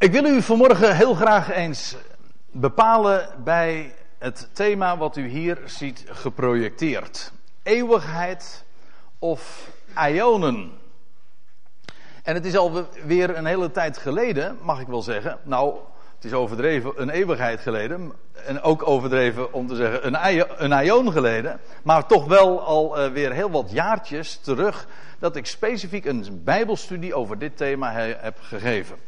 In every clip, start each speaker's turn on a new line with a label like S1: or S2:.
S1: Ik wil u vanmorgen heel graag eens bepalen bij het thema wat u hier ziet geprojecteerd: eeuwigheid of ionen. En het is alweer een hele tijd geleden, mag ik wel zeggen. Nou, het is overdreven een eeuwigheid geleden. En ook overdreven om te zeggen een, een geleden. Maar toch wel al uh, weer heel wat jaartjes terug. dat ik specifiek een Bijbelstudie over dit thema heb gegeven.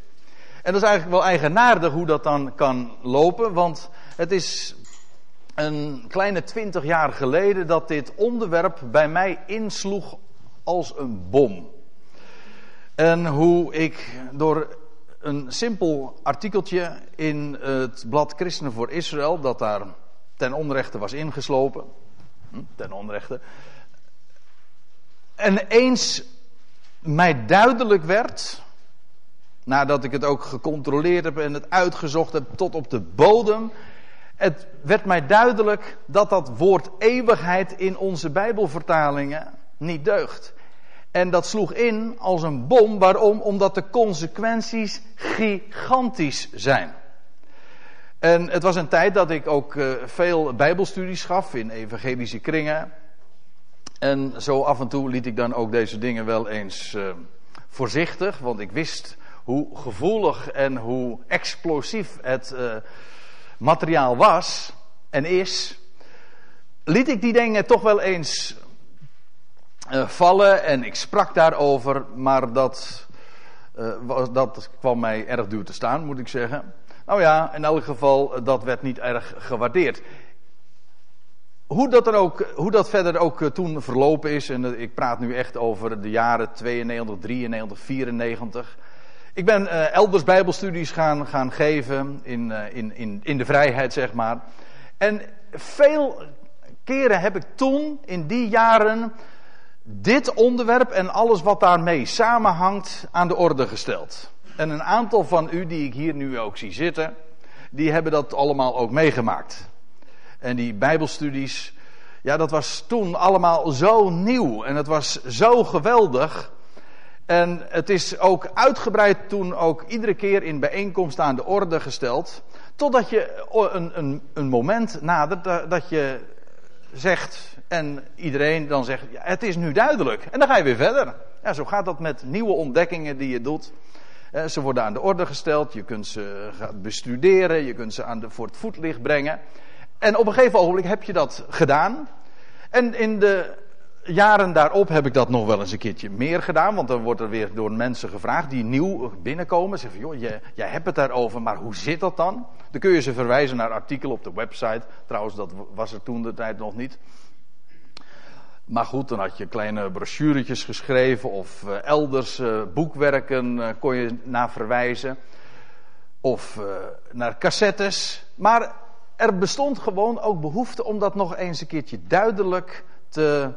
S1: En dat is eigenlijk wel eigenaardig hoe dat dan kan lopen. Want het is een kleine twintig jaar geleden dat dit onderwerp bij mij insloeg als een bom. En hoe ik door een simpel artikeltje in het blad Christenen voor Israël, dat daar ten onrechte was ingeslopen. Hm, ten onrechte. En eens mij duidelijk werd, nadat ik het ook gecontroleerd heb en het uitgezocht heb tot op de bodem. Het werd mij duidelijk dat dat woord eeuwigheid in onze Bijbelvertalingen niet deugt. En dat sloeg in als een bom. Waarom? Omdat de consequenties gigantisch zijn. En het was een tijd dat ik ook uh, veel Bijbelstudies gaf in evangelische kringen. En zo af en toe liet ik dan ook deze dingen wel eens uh, voorzichtig, want ik wist hoe gevoelig en hoe explosief het uh, materiaal was en is. Liet ik die dingen toch wel eens uh, vallen en ik sprak daarover, maar dat, uh, was, dat kwam mij erg duur te staan, moet ik zeggen. Nou ja, in elk geval, dat werd niet erg gewaardeerd. Hoe dat, er ook, hoe dat verder ook toen verlopen is, en ik praat nu echt over de jaren 92, 93, 94. Ik ben uh, elders Bijbelstudies gaan, gaan geven in, uh, in, in, in de vrijheid, zeg maar. En veel keren heb ik toen, in die jaren, dit onderwerp en alles wat daarmee samenhangt aan de orde gesteld. En een aantal van u die ik hier nu ook zie zitten, die hebben dat allemaal ook meegemaakt. En die Bijbelstudies, ja, dat was toen allemaal zo nieuw en het was zo geweldig. En het is ook uitgebreid toen ook iedere keer in bijeenkomst aan de orde gesteld. Totdat je een, een, een moment nadert dat je zegt, en iedereen dan zegt, ja, het is nu duidelijk. En dan ga je weer verder. Ja, zo gaat dat met nieuwe ontdekkingen die je doet. Eh, ze worden aan de orde gesteld, je kunt ze bestuderen, je kunt ze aan voor het voetlicht brengen. En op een gegeven ogenblik heb je dat gedaan. En in de jaren daarop heb ik dat nog wel eens een keertje meer gedaan. Want dan wordt er weer door mensen gevraagd die nieuw binnenkomen. Ze zeggen van, joh, jij, jij hebt het daarover, maar hoe zit dat dan? Dan kun je ze verwijzen naar artikelen op de website. Trouwens, dat was er toen de tijd nog niet. Maar goed, dan had je kleine brochuretjes geschreven of uh, elders uh, boekwerken uh, kon je naar verwijzen. Of naar cassettes. Maar er bestond gewoon ook behoefte om dat nog eens een keertje duidelijk te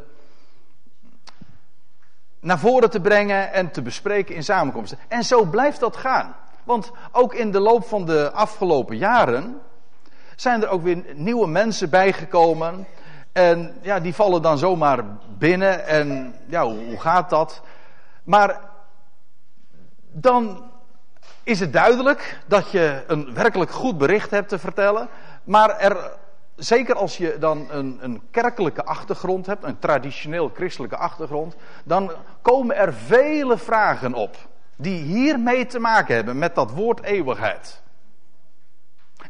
S1: naar voren te brengen en te bespreken in samenkomsten. En zo blijft dat gaan. Want ook in de loop van de afgelopen jaren zijn er ook weer nieuwe mensen bijgekomen. En ja, die vallen dan zomaar binnen. En ja, hoe, gaat dat? Maar dan is het duidelijk dat je een werkelijk goed bericht hebt te vertellen. Maar er zeker als je dan een, een, kerkelijke achtergrond hebt, een traditioneel christelijke achtergrond, dan komen er vele vragen op die hiermee te maken hebben met dat woord eeuwigheid.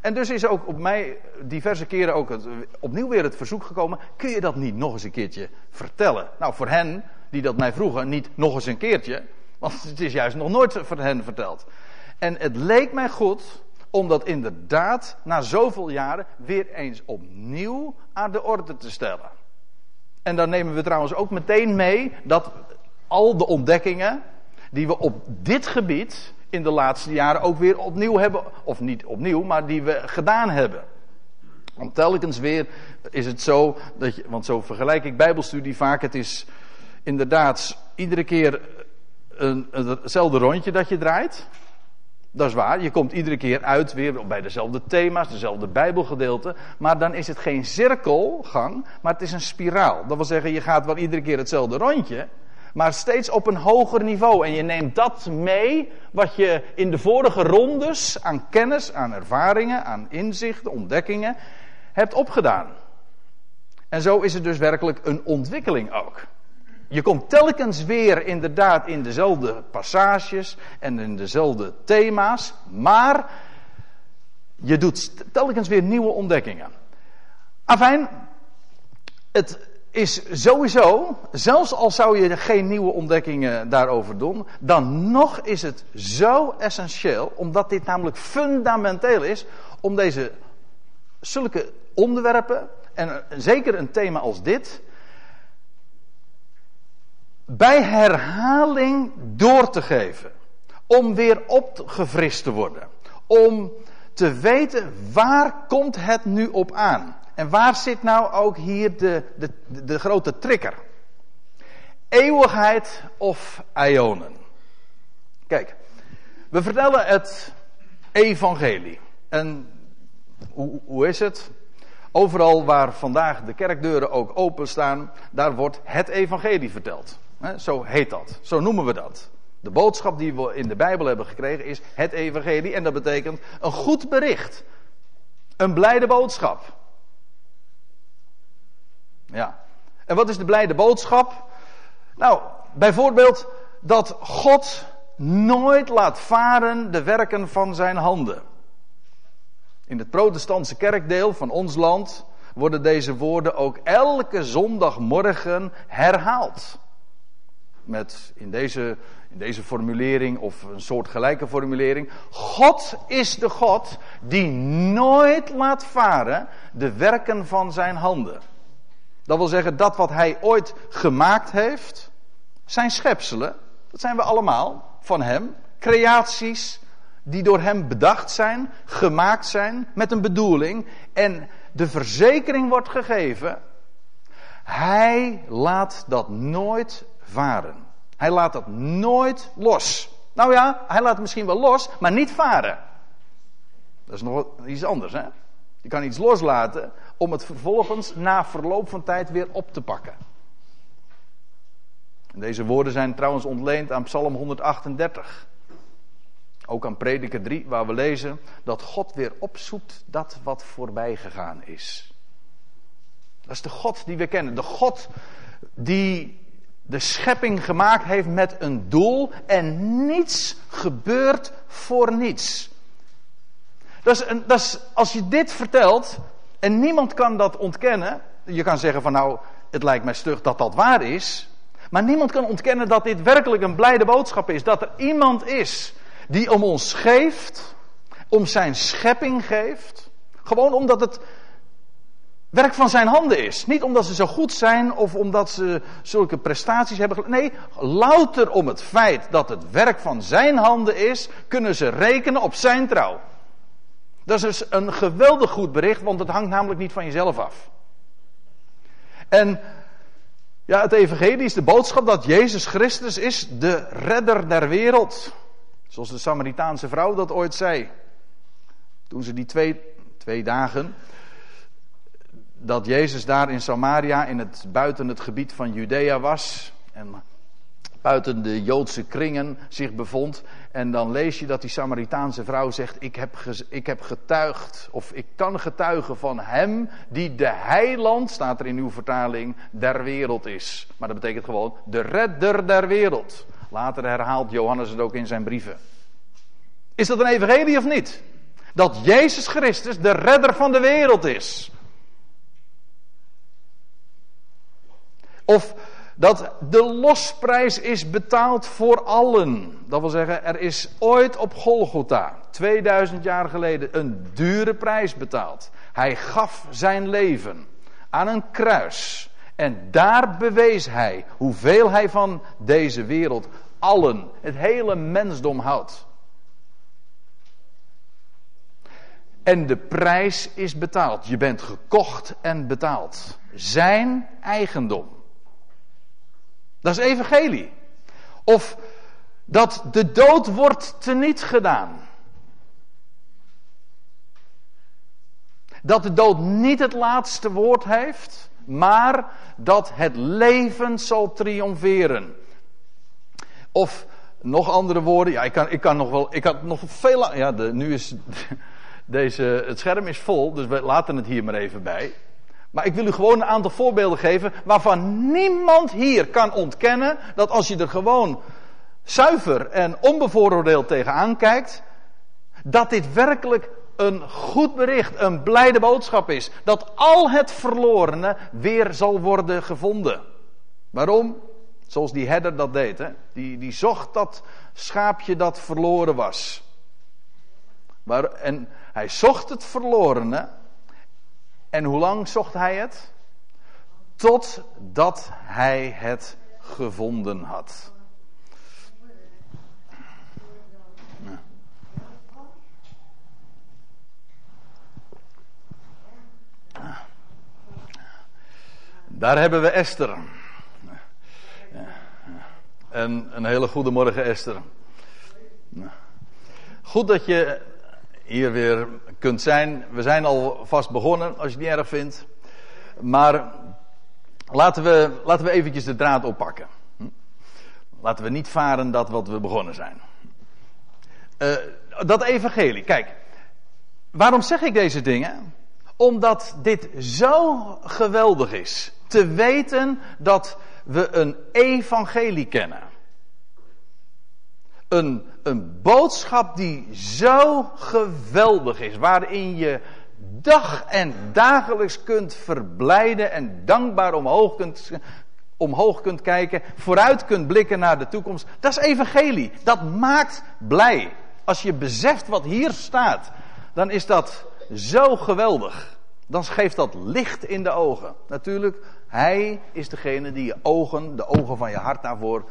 S1: En dus is ook op mij diverse keren ook opnieuw weer het verzoek gekomen: kun je dat niet nog eens een keertje vertellen? Nou, voor hen die dat mij vroegen, niet nog eens een keertje, want het is juist nog nooit voor hen verteld. En het leek mij goed dat inderdaad na zoveel jaren weer eens opnieuw aan de orde te stellen. En dan nemen we trouwens ook meteen mee dat al de ontdekkingen die we op dit gebied in de laatste jaren ook weer opnieuw hebben, of niet opnieuw, maar die we gedaan hebben. Want telkens weer is het zo, dat je, want zo vergelijk ik Bijbelstudie vaak, het is inderdaad iedere keer een, hetzelfde rondje dat je draait. Dat is waar, je komt iedere keer uit weer bij dezelfde thema's, dezelfde Bijbelgedeelte. Maar dan is het geen cirkelgang, maar het is een spiraal. Dat wil zeggen, je gaat wel iedere keer hetzelfde rondje. Maar steeds op een hoger niveau. En je neemt dat mee wat je in de vorige rondes aan kennis, aan ervaringen, aan inzichten, ontdekkingen hebt opgedaan. En zo is het dus werkelijk een ontwikkeling ook. Je komt telkens weer inderdaad in dezelfde passages en in dezelfde thema's, maar je doet telkens weer nieuwe ontdekkingen. Afijn, het is sowieso, zelfs al zou je geen nieuwe ontdekkingen daarover doen, dan nog is het zo essentieel, omdat dit namelijk fundamenteel is, om deze zulke onderwerpen, en zeker een thema als dit, bij herhaling door te geven. Om weer opgefrist te worden. Om te weten waar komt het nu op aan. En waar zit nou ook hier de, de, de grote trigger? Eeuwigheid of ionen? Kijk, we vertellen het evangelie. En hoe, hoe is het? Overal waar vandaag de kerkdeuren ook openstaan, daar wordt het evangelie verteld. Zo heet dat. Zo noemen we dat. De boodschap die we in de Bijbel hebben gekregen is het evangelie. En dat betekent een goed bericht. Een blijde boodschap. Ja. En wat is de blijde boodschap? Nou, bijvoorbeeld dat God nooit laat varen de werken van zijn handen. In het protestantse kerkdeel van ons land worden deze woorden ook elke zondagmorgen herhaald. Met in deze, in deze formulering of een soort gelijke formulering. God is de God die nooit laat varen de werken van zijn handen. Dat wil zeggen dat wat hij ooit gemaakt heeft, zijn schepselen, dat zijn we allemaal van hem, creaties die door hem bedacht zijn, gemaakt zijn met een bedoeling en de verzekering wordt gegeven, hij laat dat nooit varen. Hij laat dat nooit los. Nou ja, hij laat het misschien wel los, maar niet varen. Dat is nog iets anders, hè? Je kan iets loslaten om het vervolgens na verloop van tijd weer op te pakken. En deze woorden zijn trouwens ontleend aan Psalm 138. Ook aan Prediker 3, waar we lezen dat God weer opzoekt dat wat voorbij gegaan is. Dat is de God die we kennen. De God die de schepping gemaakt heeft met een doel en niets gebeurt voor niets. Dat is, dat is, als je dit vertelt en niemand kan dat ontkennen, je kan zeggen van nou, het lijkt mij stug dat dat waar is, maar niemand kan ontkennen dat dit werkelijk een blijde boodschap is. Dat er iemand is die om ons geeft, om zijn schepping geeft, gewoon omdat het werk van zijn handen is. Niet omdat ze zo goed zijn of omdat ze zulke prestaties hebben. Nee, louter om het feit dat het werk van zijn handen is, kunnen ze rekenen op zijn trouw. Dat is dus een geweldig goed bericht, want het hangt namelijk niet van jezelf af. En ja, het evangelie is de boodschap dat Jezus Christus is de redder der wereld. Zoals de Samaritaanse vrouw dat ooit zei. Toen ze die twee, twee dagen dat Jezus daar in Samaria, in het, buiten het gebied van Judea was. En buiten de Joodse kringen zich bevond. En dan lees je dat die Samaritaanse vrouw zegt: ik heb, ik heb getuigd, of ik kan getuigen van hem die de heiland, staat er in uw vertaling, der wereld is. Maar dat betekent gewoon de redder der wereld. Later herhaalt Johannes het ook in zijn brieven. Is dat een evangelie of niet? Dat Jezus Christus de redder van de wereld is. Of dat de losprijs is betaald voor allen. Dat wil zeggen, er is ooit op Golgotha, 2000 jaar geleden, een dure prijs betaald. Hij gaf zijn leven aan een kruis. En daar bewees hij hoeveel hij van deze wereld, allen, het hele mensdom houdt. En de prijs is betaald. Je bent gekocht en betaald. Zijn eigendom. Dat is evangelie. Of dat de dood wordt teniet gedaan. Dat de dood niet het laatste woord heeft, maar dat het leven zal triomferen. Of nog andere woorden. Ja, ik kan, ik kan nog wel. Ik had nog veel. Ja, de, nu is. Deze, het scherm is vol, dus we laten het hier maar even bij. Maar ik wil u gewoon een aantal voorbeelden geven waarvan niemand hier kan ontkennen dat als je er gewoon zuiver en onbevooroordeeld tegenaan kijkt, dat dit werkelijk een goed bericht, een blijde boodschap is. Dat al het verlorene weer zal worden gevonden. Waarom? Zoals die herder dat deed. Hè? Die, die zocht dat schaapje dat verloren was. En hij zocht het verlorene. En hoe lang zocht hij het? Totdat hij het gevonden had. Daar hebben we Esther. En een hele goede morgen, Esther. Goed dat je hier weer kunt zijn. We zijn al vast begonnen, als je het niet erg vindt. Maar laten we, laten we eventjes de draad oppakken. Laten we niet varen dat wat we begonnen zijn. Uh, dat evangelie, kijk. Waarom zeg ik deze dingen? Omdat dit zo geweldig is. Te weten dat we een evangelie kennen. Een, een boodschap die zo geweldig is, waarin je dag en dagelijks kunt verblijden en dankbaar omhoog kunt, omhoog kunt kijken, vooruit kunt blikken naar de toekomst. Dat is evangelie. Dat maakt blij. Als je beseft wat hier staat, dan is dat zo geweldig. Dan geeft dat licht in de ogen. Natuurlijk, hij is degene die je ogen, de ogen van je hart daarvoor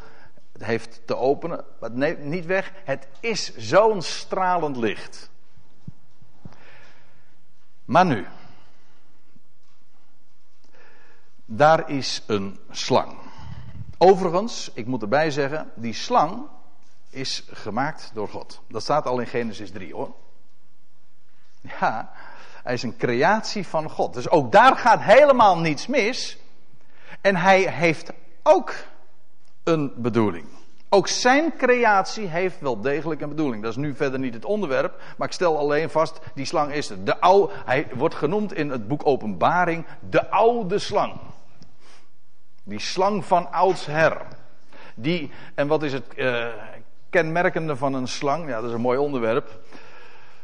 S1: heeft te openen. Maar neemt niet weg, het is zo'n stralend licht. Maar nu. Daar is een slang. Overigens, ik moet erbij zeggen, die slang is gemaakt door God. Dat staat al in Genesis 3 hoor. Ja, hij is een creatie van God. Dus ook daar gaat helemaal niets mis. En hij heeft ook een bedoeling. Ook zijn creatie heeft wel degelijk een bedoeling. Dat is nu verder niet het onderwerp, maar ik stel alleen vast, die slang is er. De oude, hij wordt genoemd in het boek Openbaring de oude slang. Die slang van oudsher. Die, en wat is het uh, kenmerkende van een slang? Ja, dat is een mooi onderwerp.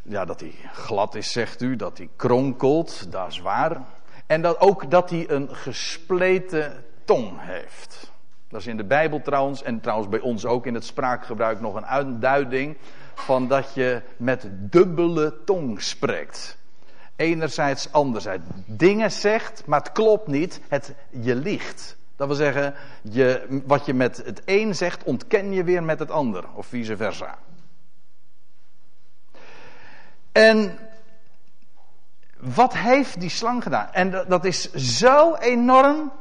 S1: Ja, dat hij glad is, zegt u, dat hij kronkelt, dat is waar. En dat ook dat hij een gespleten tong heeft. Dat is in de Bijbel trouwens, en trouwens bij ons ook in het spraakgebruik nog een uitduiding van dat je met dubbele tong spreekt. Enerzijds, anderzijds. Dingen zegt, maar het klopt niet, het, je liegt. Dat wil zeggen, je, wat je met het een zegt, ontken je weer met het ander, of vice versa. En wat heeft die slang gedaan? En dat is zo enorm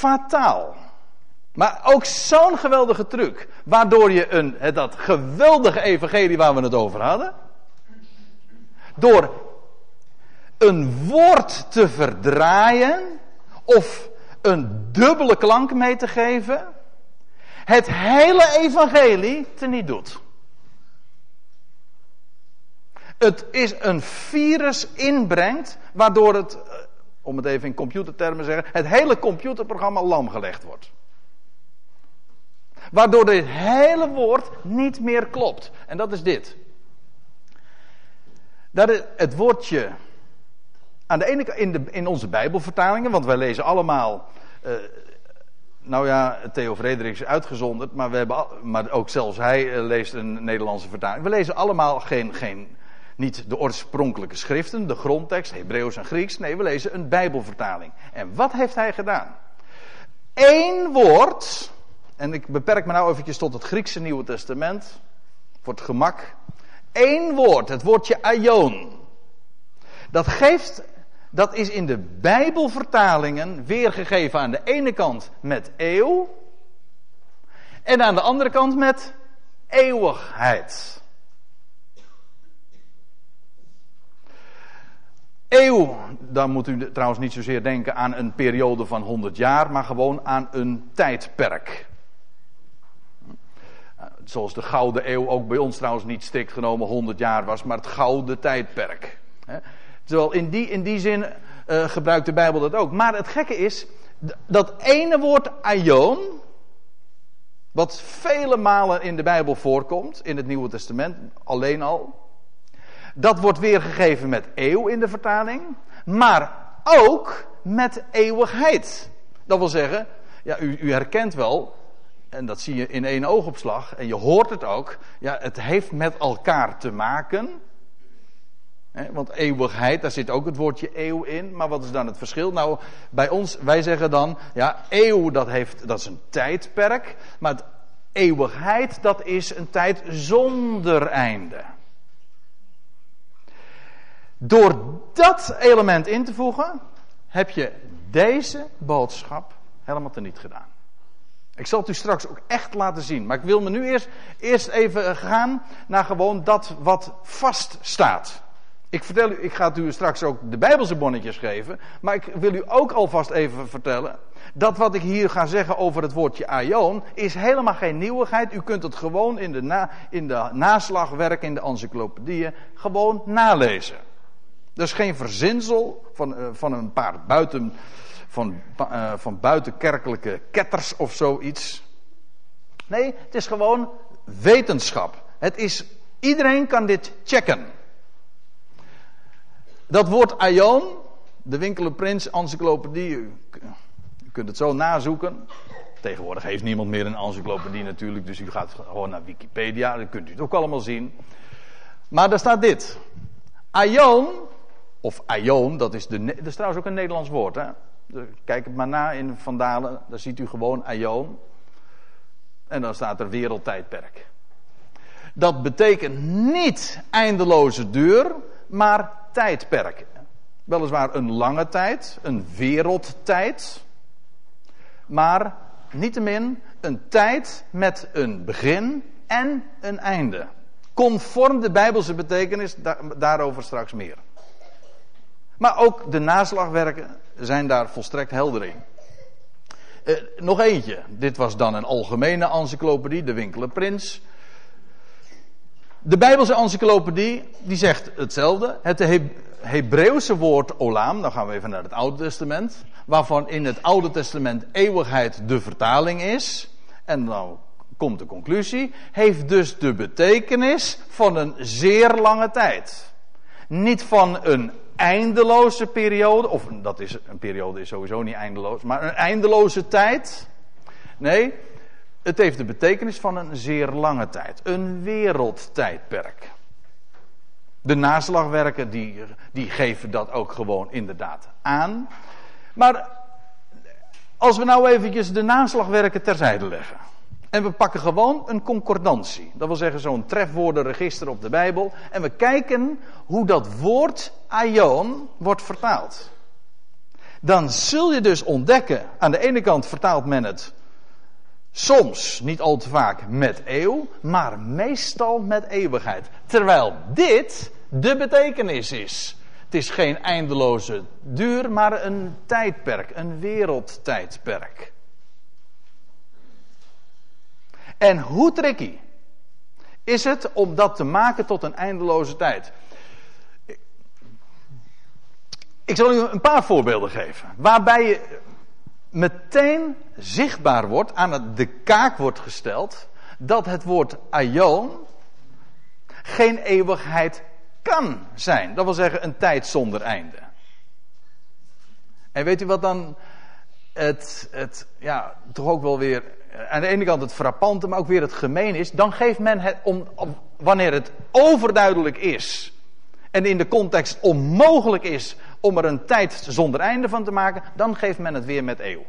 S1: fataal. Maar ook zo'n geweldige truc. Waardoor je een, dat geweldige evangelie waar we het over hadden. Door een woord te verdraaien. Of een dubbele klank mee te geven. Het hele evangelie teniet doet. Het is een virus inbrengt, waardoor het, om het even in computertermen te zeggen, het hele computerprogramma lam gelegd wordt. Waardoor dit hele woord niet meer klopt. En dat is dit. Dat het woordje. Aan de ene kant in, de, in onze Bijbelvertalingen, want wij lezen allemaal. Uh, nou ja, Theo Frederiks is uitgezonderd, maar, we hebben, maar ook zelfs hij eh, leest een Nederlandse vertaling. We lezen allemaal geen, geen niet de oorspronkelijke schriften, de grondtekst, Hebreeuws en Grieks. Nee, we lezen een Bijbelvertaling. En wat heeft hij gedaan? Eén woord, en ik beperk me nou eventjes tot het Griekse Nieuwe Testament, voor het gemak. Eén woord, het woordje aion. Dat geeft, dat is in de Bijbelvertalingen weergegeven aan de ene kant met eeuw, en aan de andere kant met eeuwigheid. Eeuw, dan moet u trouwens niet zozeer denken aan een periode van 100 jaar, maar gewoon aan een tijdperk. zoals de Gouden Eeuw ook bij ons trouwens niet strikt genomen 100 jaar was, maar het Gouden Tijdperk. Terwijl in die, in die zin uh, gebruikt de Bijbel dat ook. Maar het gekke is, dat ene woord aion, wat vele malen in de Bijbel voorkomt, in het Nieuwe Testament alleen al, dat wordt weergegeven met eeuw in de vertaling, maar ook met eeuwigheid. Dat wil zeggen, ja, u, u herkent wel, en dat zie je in één oogopslag, en je hoort het ook, ja, het heeft met elkaar te maken. want eeuwigheid, daar zit ook het woordje eeuw in. Maar wat is dan het verschil? Nou, bij ons, wij zeggen dan, ja, eeuw dat, heeft, dat is een tijdperk. Maar eeuwigheid, dat is een tijd zonder einde. Door dat element in te voegen, heb je deze boodschap helemaal teniet gedaan. Ik zal het u straks ook echt laten zien. Maar ik wil me nu eerst, eerst even gaan naar gewoon dat wat vaststaat. Ik vertel u, ik ga u straks ook de Bijbelse bonnetjes geven. Maar ik wil u ook alvast even vertellen. Dat wat ik hier ga zeggen over het woordje aion. is helemaal geen nieuwigheid. U kunt het gewoon in de, in de naslagwerk, in de encyclopedieën. gewoon nalezen. Dat is geen verzinsel van, uh, van een paar buiten, van, uh, van buitenkerkelijke ketters of zoiets. Nee, het is gewoon wetenschap. Het is, iedereen kan dit checken. Dat woord aion, de Winkele Prins encyclopedie, u kunt het zo nazoeken. Tegenwoordig heeft niemand meer een encyclopedie natuurlijk, dus u gaat gewoon naar Wikipedia, dan kunt u het ook allemaal zien. Maar daar staat dit. Aion of aion, dat is, de, dat is trouwens ook een Nederlands woord. Hè? Kijk het maar na in Vandalen, daar ziet u gewoon aion. En dan staat er wereldtijdperk. Dat betekent niet eindeloze duur, maar tijdperk. Weliswaar een lange tijd, een wereldtijd. Maar niettemin een tijd met een begin en een einde. Conform de Bijbelse betekenis, daarover straks meer. Maar ook de naslagwerken zijn daar volstrekt helder in. Uh, nog eentje. Dit was dan een algemene encyclopedie, de Winkele Prins. De Bijbelse encyclopedie, die zegt hetzelfde. Het He Hebreeuwse woord olam, dan gaan we even naar het Oude Testament. Waarvan in het Oude Testament eeuwigheid de vertaling is. En dan komt de conclusie. Heeft dus de betekenis van een zeer lange tijd. Niet van een eindeloze periode, of dat is, een periode is sowieso niet eindeloos, maar een eindeloze tijd. Nee, het heeft de betekenis van een zeer lange tijd, een wereldtijdperk. De naslagwerken die, die geven dat ook gewoon inderdaad aan. Maar als we nou eventjes de naslagwerken terzijde leggen. En we pakken gewoon een concordantie. Dat wil zeggen zo'n trefwoordenregister op de Bijbel. En we kijken hoe dat woord aion wordt vertaald. Dan zul je dus ontdekken, aan de ene kant vertaalt men het soms, niet al te vaak, met eeuw, maar meestal met eeuwigheid. Terwijl dit de betekenis is. Het is geen eindeloze duur, maar een tijdperk, een wereldtijdperk. En hoe tricky is het om dat te maken tot een eindeloze tijd? Ik zal u een paar voorbeelden geven. Waarbij je meteen zichtbaar wordt, aan de kaak wordt gesteld, dat het woord aion geen eeuwigheid kan zijn. Dat wil zeggen een tijd zonder einde. En weet u wat dan het, het ja, toch ook wel weer aan de ene kant het frappante, maar ook weer het gemeen is, dan geeft men het, om, wanneer het overduidelijk is en in de context onmogelijk is om er een tijd zonder einde van te maken, dan geeft men het weer met eeuw.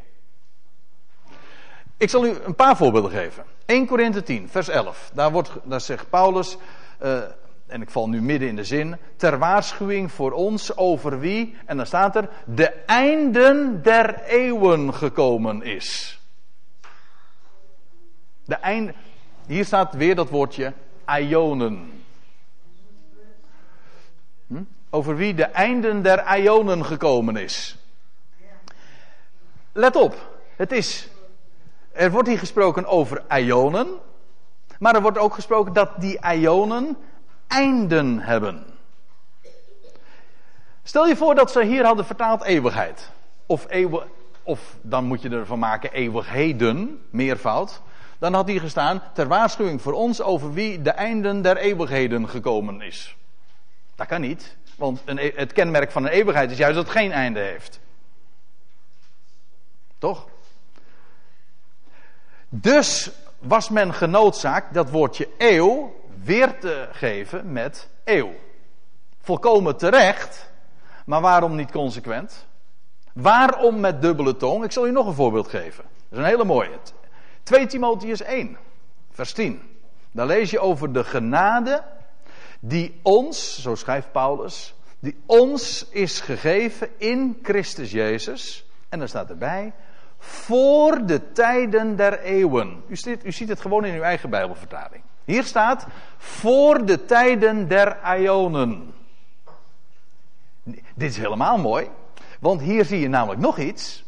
S1: Ik zal u een paar voorbeelden geven. 1 Korinthe 10, vers 11. Daar, wordt, daar zegt Paulus, uh, en ik val nu midden in de zin, ter waarschuwing voor ons over wie, en dan staat er, de einden der eeuwen gekomen is. De eind, hier staat weer dat woordje ionen. Hm? Over wie de einden der ionen gekomen is. Let op, het is. Er wordt hier gesproken over ionen. Maar er wordt ook gesproken dat die ionen einden hebben. Stel je voor dat ze hier hadden vertaald eeuwigheid. Of, of dan moet je ervan maken eeuwigheden, meervoud. Dan had hier gestaan ter waarschuwing voor ons over wie de einden der eeuwigheden gekomen is. Dat kan niet, want een, e- het kenmerk van een eeuwigheid is juist dat het geen einde heeft. Toch? Dus was men genoodzaakt dat woordje eeuw weer te geven met eeuw. Volkomen terecht, maar waarom niet consequent? Waarom met dubbele tong? Ik zal u nog een voorbeeld geven. Dat is een hele mooie. 2 Timotheus 1, vers 10. Daar lees je over de genade die ons, zo schrijft Paulus, die ons is gegeven in Christus Jezus. En dan staat erbij, voor de tijden der eeuwen. U ziet, u ziet het gewoon in uw eigen Bijbelvertaling. Hier staat, voor de tijden der ionen. Dit is helemaal mooi, want hier zie je namelijk nog iets.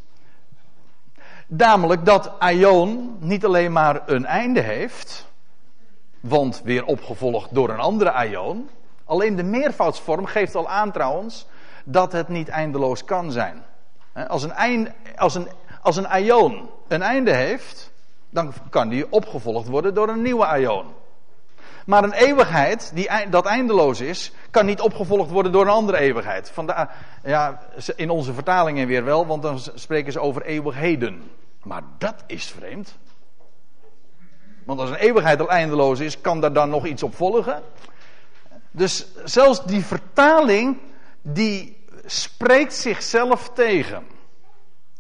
S1: Namelijk dat Ion niet alleen maar een einde heeft, want weer opgevolgd door een andere Ion. Alleen de meervoudsvorm geeft al aan trouwens dat het niet eindeloos kan zijn. Als een, eind, als een, als een Ion een einde heeft, dan kan die opgevolgd worden door een nieuwe Ion. Maar een eeuwigheid die dat eindeloos is, kan niet opgevolgd worden door een andere eeuwigheid. Vandaar, ja, in onze vertalingen weer wel, want dan spreken ze over eeuwigheden. Maar dat is vreemd. Want als een eeuwigheid al eindeloos is, kan daar dan nog iets op volgen? Dus zelfs die vertaling, die spreekt zichzelf tegen.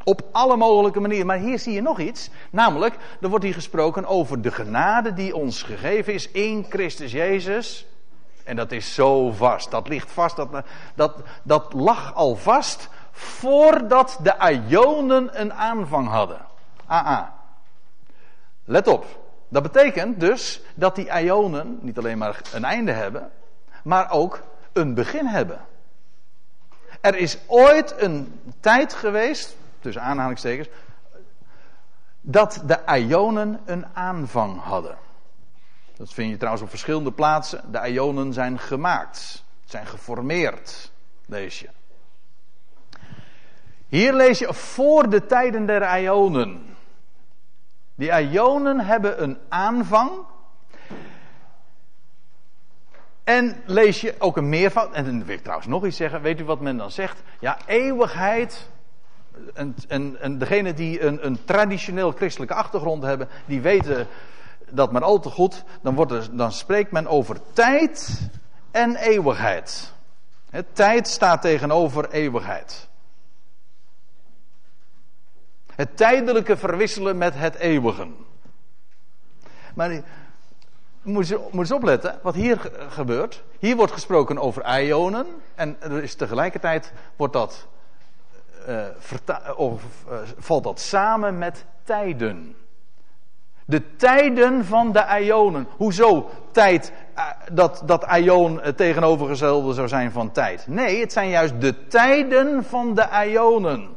S1: Op alle mogelijke manieren. Maar hier zie je nog iets. Namelijk, er wordt hier gesproken over de genade die ons gegeven is in Christus Jezus. En dat is zo vast. Dat ligt vast. Dat, dat, dat lag al vast voordat de Ionen een aanvang hadden. AA. Let op. Dat betekent dus dat die Ionen niet alleen maar een einde hebben, maar ook een begin hebben. Er is ooit een tijd geweest, tussen aanhalingstekens, dat de Ionen een aanvang hadden. Dat vind je trouwens op verschillende plaatsen. De Ionen zijn gemaakt, zijn geformeerd, lees je. Hier lees je voor de tijden der Ionen. Die Ionen hebben een aanvang. En lees je ook een meervoud. En dan wil ik trouwens nog iets zeggen. Weet u wat men dan zegt? Ja, eeuwigheid. En, en, en degene die een, een traditioneel christelijke achtergrond hebben, die weten dat maar al te goed. Dan, wordt dan spreekt men over tijd en eeuwigheid. tijd staat tegenover eeuwigheid. Het tijdelijke verwisselen met het eeuwige. Maar moet je, moet opletten wat hier gebeurt. Hier wordt gesproken over ionen. En er is tegelijkertijd wordt dat, uh, of, uh, valt dat samen met tijden. De tijden van de ionen. Hoezo tijd, dat, dat ion het tegenovergestelde zou zijn van tijd? Nee, het zijn juist de tijden van de ionen.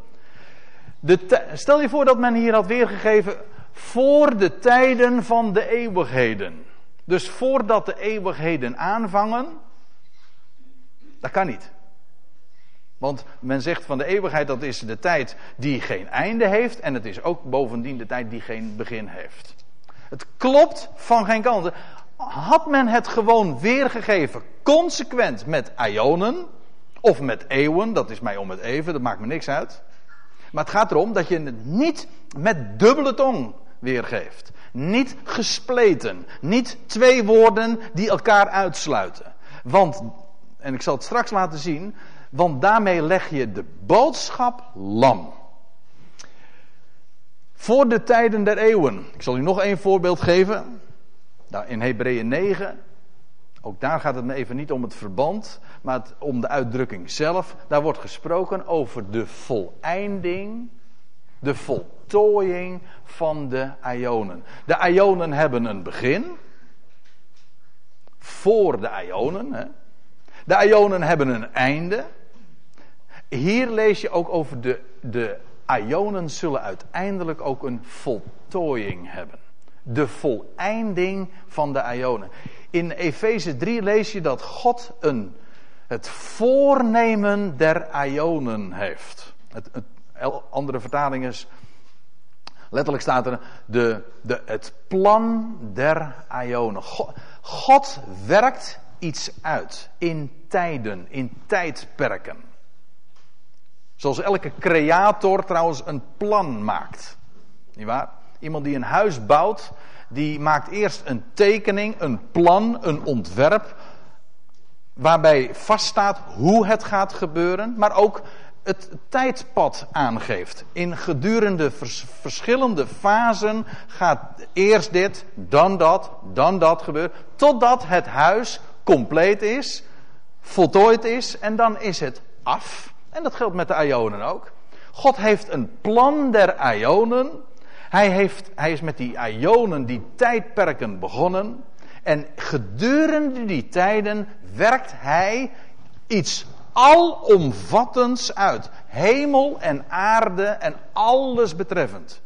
S1: De stel je voor dat men hier had weergegeven voor de tijden van de eeuwigheden. Dus voordat de eeuwigheden aanvangen, dat kan niet. Want men zegt van de eeuwigheid dat is de tijd die geen einde heeft en het is ook bovendien de tijd die geen begin heeft. Het klopt van geen kant. Had men het gewoon weergegeven, consequent met ionen of met eeuwen, dat is mij om het even, dat maakt me niks uit. Maar het gaat erom dat je het niet met dubbele tong weergeeft. Niet gespleten. Niet twee woorden die elkaar uitsluiten. Want, en ik zal het straks laten zien, want daarmee leg je de boodschap lam. Voor de tijden der eeuwen. Ik zal u nog één voorbeeld geven. In Hebreeën 9. Ook daar gaat het me even niet om het verband, maar om de uitdrukking zelf. Daar wordt gesproken over de voleinding, de voltooiing van de Ionen. De Ionen hebben een begin. Voor de Ionen. Hè. De Ionen hebben een einde. Hier lees je ook over de, de Ionen zullen uiteindelijk ook een voltooiing hebben. De voleinding van de Ionen. In Efeze 3 lees je dat God een, het voornemen der Ionen heeft. Het, andere vertaling is, letterlijk staat er, de, de, het plan der Ionen. God, God werkt iets uit in tijden, in tijdperken. Zoals elke creator trouwens een plan maakt. Niet waar? Iemand die een huis bouwt, die maakt eerst een tekening, een plan, een ontwerp. Waarbij vaststaat hoe het gaat gebeuren, maar ook het tijdpad aangeeft. In gedurende verschillende fasen gaat eerst dit, dan dat, dan dat gebeuren. Totdat het huis compleet is, voltooid is en dan is het af. En dat geldt met de Ionen ook. God heeft een plan der Ionen. Hij, heeft, hij is met die Ionen, die tijdperken begonnen. En gedurende die tijden werkt hij iets alomvattends uit. Hemel en aarde en alles betreffend.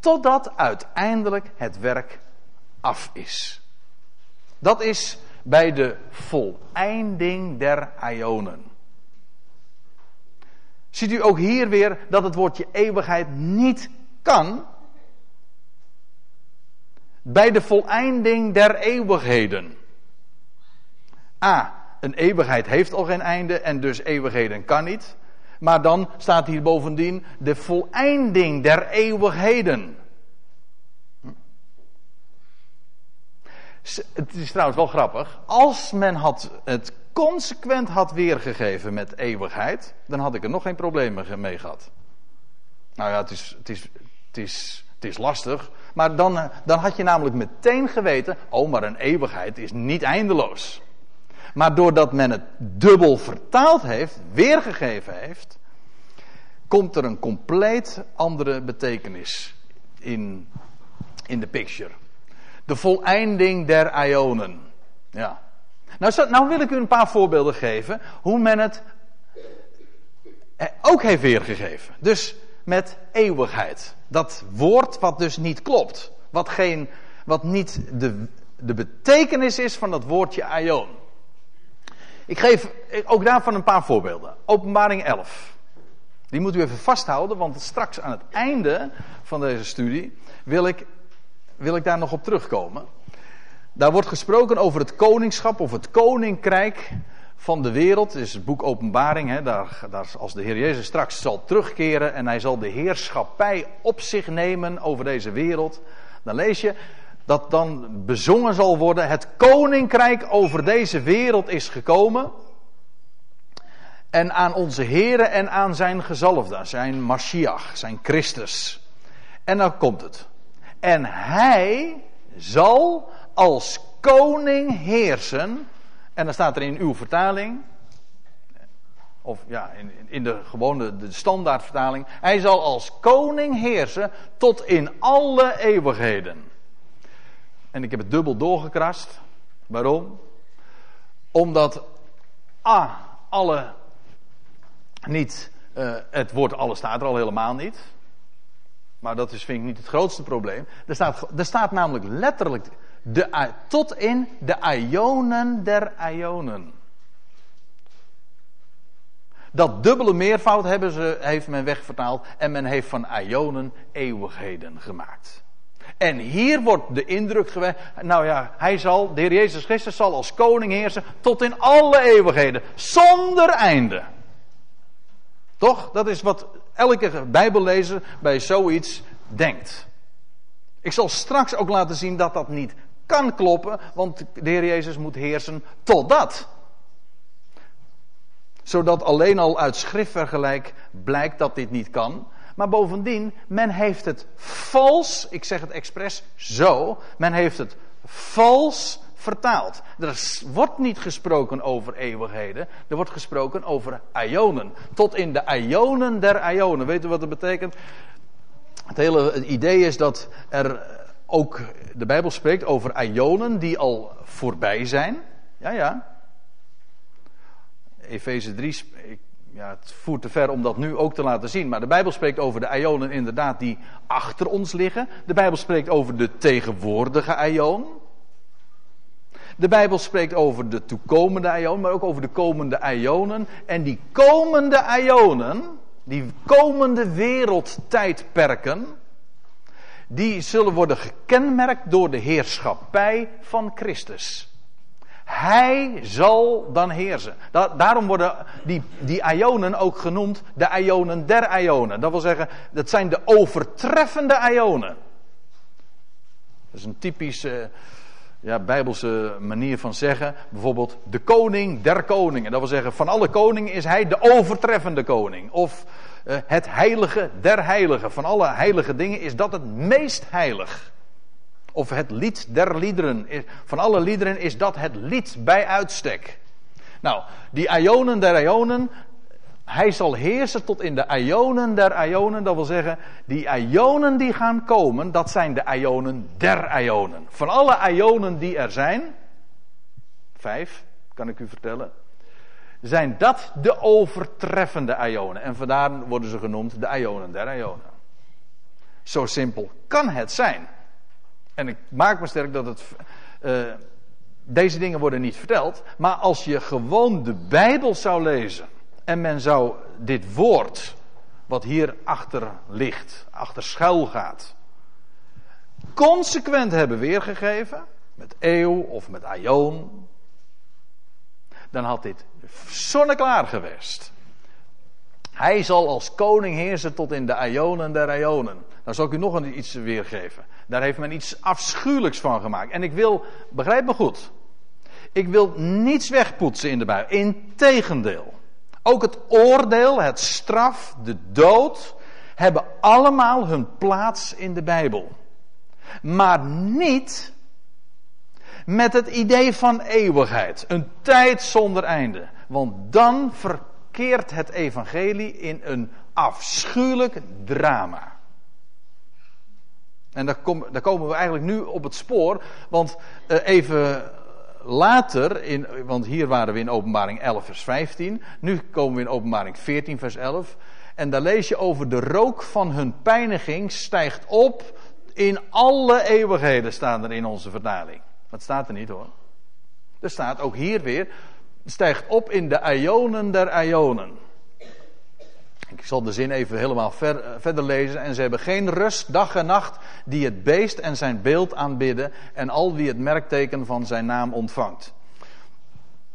S1: Totdat uiteindelijk het werk af is. Dat is bij de voleinding der Ionen. Ziet u ook hier weer dat het woordje eeuwigheid niet kan bij de voleinding der eeuwigheden. A, een eeuwigheid heeft al geen einde en dus eeuwigheden kan niet. Maar dan staat hier bovendien de voleinding der eeuwigheden. Het is trouwens wel grappig. Als men had het consequent had weergegeven met eeuwigheid, dan had ik er nog geen problemen mee gehad. Nou ja, het is, het is, het is, het is lastig. Maar dan, eh, dan had je namelijk meteen geweten: oh, maar een eeuwigheid is niet eindeloos. Maar doordat men het dubbel vertaald heeft, weergegeven heeft, komt er een compleet andere betekenis in, in de picture. De voleinding der Ionen. Ja. Nou, nou wil ik u een paar voorbeelden geven hoe men het ook heeft weergegeven. Dus met eeuwigheid. Dat woord wat dus niet klopt. Wat, geen, wat niet de, de betekenis is van dat woordje aion. Ik geef ook daarvan een paar voorbeelden. Openbaring 11. Die moet u even vasthouden, want straks aan het einde van deze studie wil ik, wil ik daar nog op terugkomen. Daar wordt gesproken over het koningschap of het koninkrijk van de wereld. Het is het boek Openbaring. Hè, daar, daar, als de Heer Jezus straks zal terugkeren en hij zal de heerschappij op zich nemen over deze wereld. Dan lees je dat dan bezongen zal worden. Het koninkrijk over deze wereld is gekomen. En aan onze Here en aan zijn gezalfde, zijn Mashiach, zijn Christus. En dan komt het. En hij zal als koning heersen. En dan staat er in uw vertaling. Of ja, in, in de gewone de standaardvertaling. Hij zal als koning heersen tot in alle eeuwigheden. En ik heb het dubbel doorgekrast. Waarom? Omdat A, alle niet, uh, het woord alle staat er al helemaal niet. Maar dat is, vind ik niet het grootste probleem. Er staat, er staat namelijk letterlijk de, tot in de ionen der ionen. Dat dubbele meervoud hebben ze, heeft men wegvertaald en men heeft van ionen eeuwigheden gemaakt. En hier wordt de indruk gewekt, nou ja, hij zal, de Heer Jezus Christus zal als koning heersen tot in alle eeuwigheden, zonder einde. Toch? Dat is wat elke Bijbellezer bij zoiets denkt. Ik zal straks ook laten zien dat dat niet kan kloppen, want de Heer Jezus moet heersen totdat. Zodat alleen al uit schriftvergelijk blijkt dat dit niet kan. Maar bovendien, men heeft het vals, ik zeg het expres zo, men heeft het vals vertaald. Er wordt niet gesproken over eeuwigheden, er wordt gesproken over ionen. Tot in de ionen der ionen. Weet u wat dat betekent? Het hele idee is dat er ook de Bijbel spreekt over ionen die al voorbij zijn. Ja, ja. Efeze 3, ik ja, het voert te ver om dat nu ook te laten zien. Maar de Bijbel spreekt over de ionen inderdaad die achter ons liggen. De Bijbel spreekt over de tegenwoordige ion. De Bijbel spreekt over de toekomende ion, maar ook over de komende ionen. En die komende ionen, die komende wereldtijdperken, die zullen worden gekenmerkt door de heerschappij van Christus. Hij zal dan heersen. daarom worden die, die ionen ook genoemd de ionen der ionen. Dat wil zeggen, dat zijn de overtreffende ionen. Dat is een typische ja, bijbelse manier van zeggen. Bijvoorbeeld de koning der koningen. Dat wil zeggen, van alle koningen is hij de overtreffende koning. Of uh, het heilige der heiligen. Van alle heilige dingen is dat het meest heilig. Of het lied der liederen. Van alle liederen is dat het lied bij uitstek. Nou, die ionen der ionen. Hij zal heersen tot in de ionen der ionen. Dat wil zeggen, die ionen die gaan komen, dat zijn de ionen der ionen. Van alle ionen die er zijn, vijf kan ik u vertellen, zijn dat de overtreffende ionen. En vandaar worden ze genoemd de ionen der ionen. Zo simpel kan het zijn. En ik maak me sterk dat het. Uh, deze dingen worden niet verteld. Maar als je gewoon de Bijbel zou lezen. En men zou dit woord. Wat hier achter ligt. Achter schuil gaat. Consequent hebben weergegeven. Met eeuw of met aion. Dan had dit zonneklaar geweest. Hij zal als koning heersen tot in de ionen der ionen. Dan zal ik u nog iets weergeven. Daar heeft men iets afschuwelijks van gemaakt. En ik wil, begrijp me goed. Ik wil niets wegpoetsen in de Bijbel. Integendeel. Ook het oordeel, het straf, de dood hebben allemaal hun plaats in de Bijbel. Maar niet met het idee van eeuwigheid. Een tijd zonder einde. Want dan verkeert het evangelie in een afschuwelijk drama. En daar, komen we eigenlijk nu op het spoor. Want uh, even later, in, want hier waren we in openbaring 11 vers 15. Nu komen we in openbaring 14 vers 11. En daar lees je over de rook van hun pijniging stijgt op in alle eeuwigheden, staan er in onze vertaling. Dat staat er niet hoor. Er staat ook hier weer, stijgt op in de ionen der ionen. Ik zal de zin even helemaal eh, verder lezen. En ze hebben geen rust, dag en nacht, die het beest en zijn beeld aanbidden. En al wie het merkteken van zijn naam ontvangt.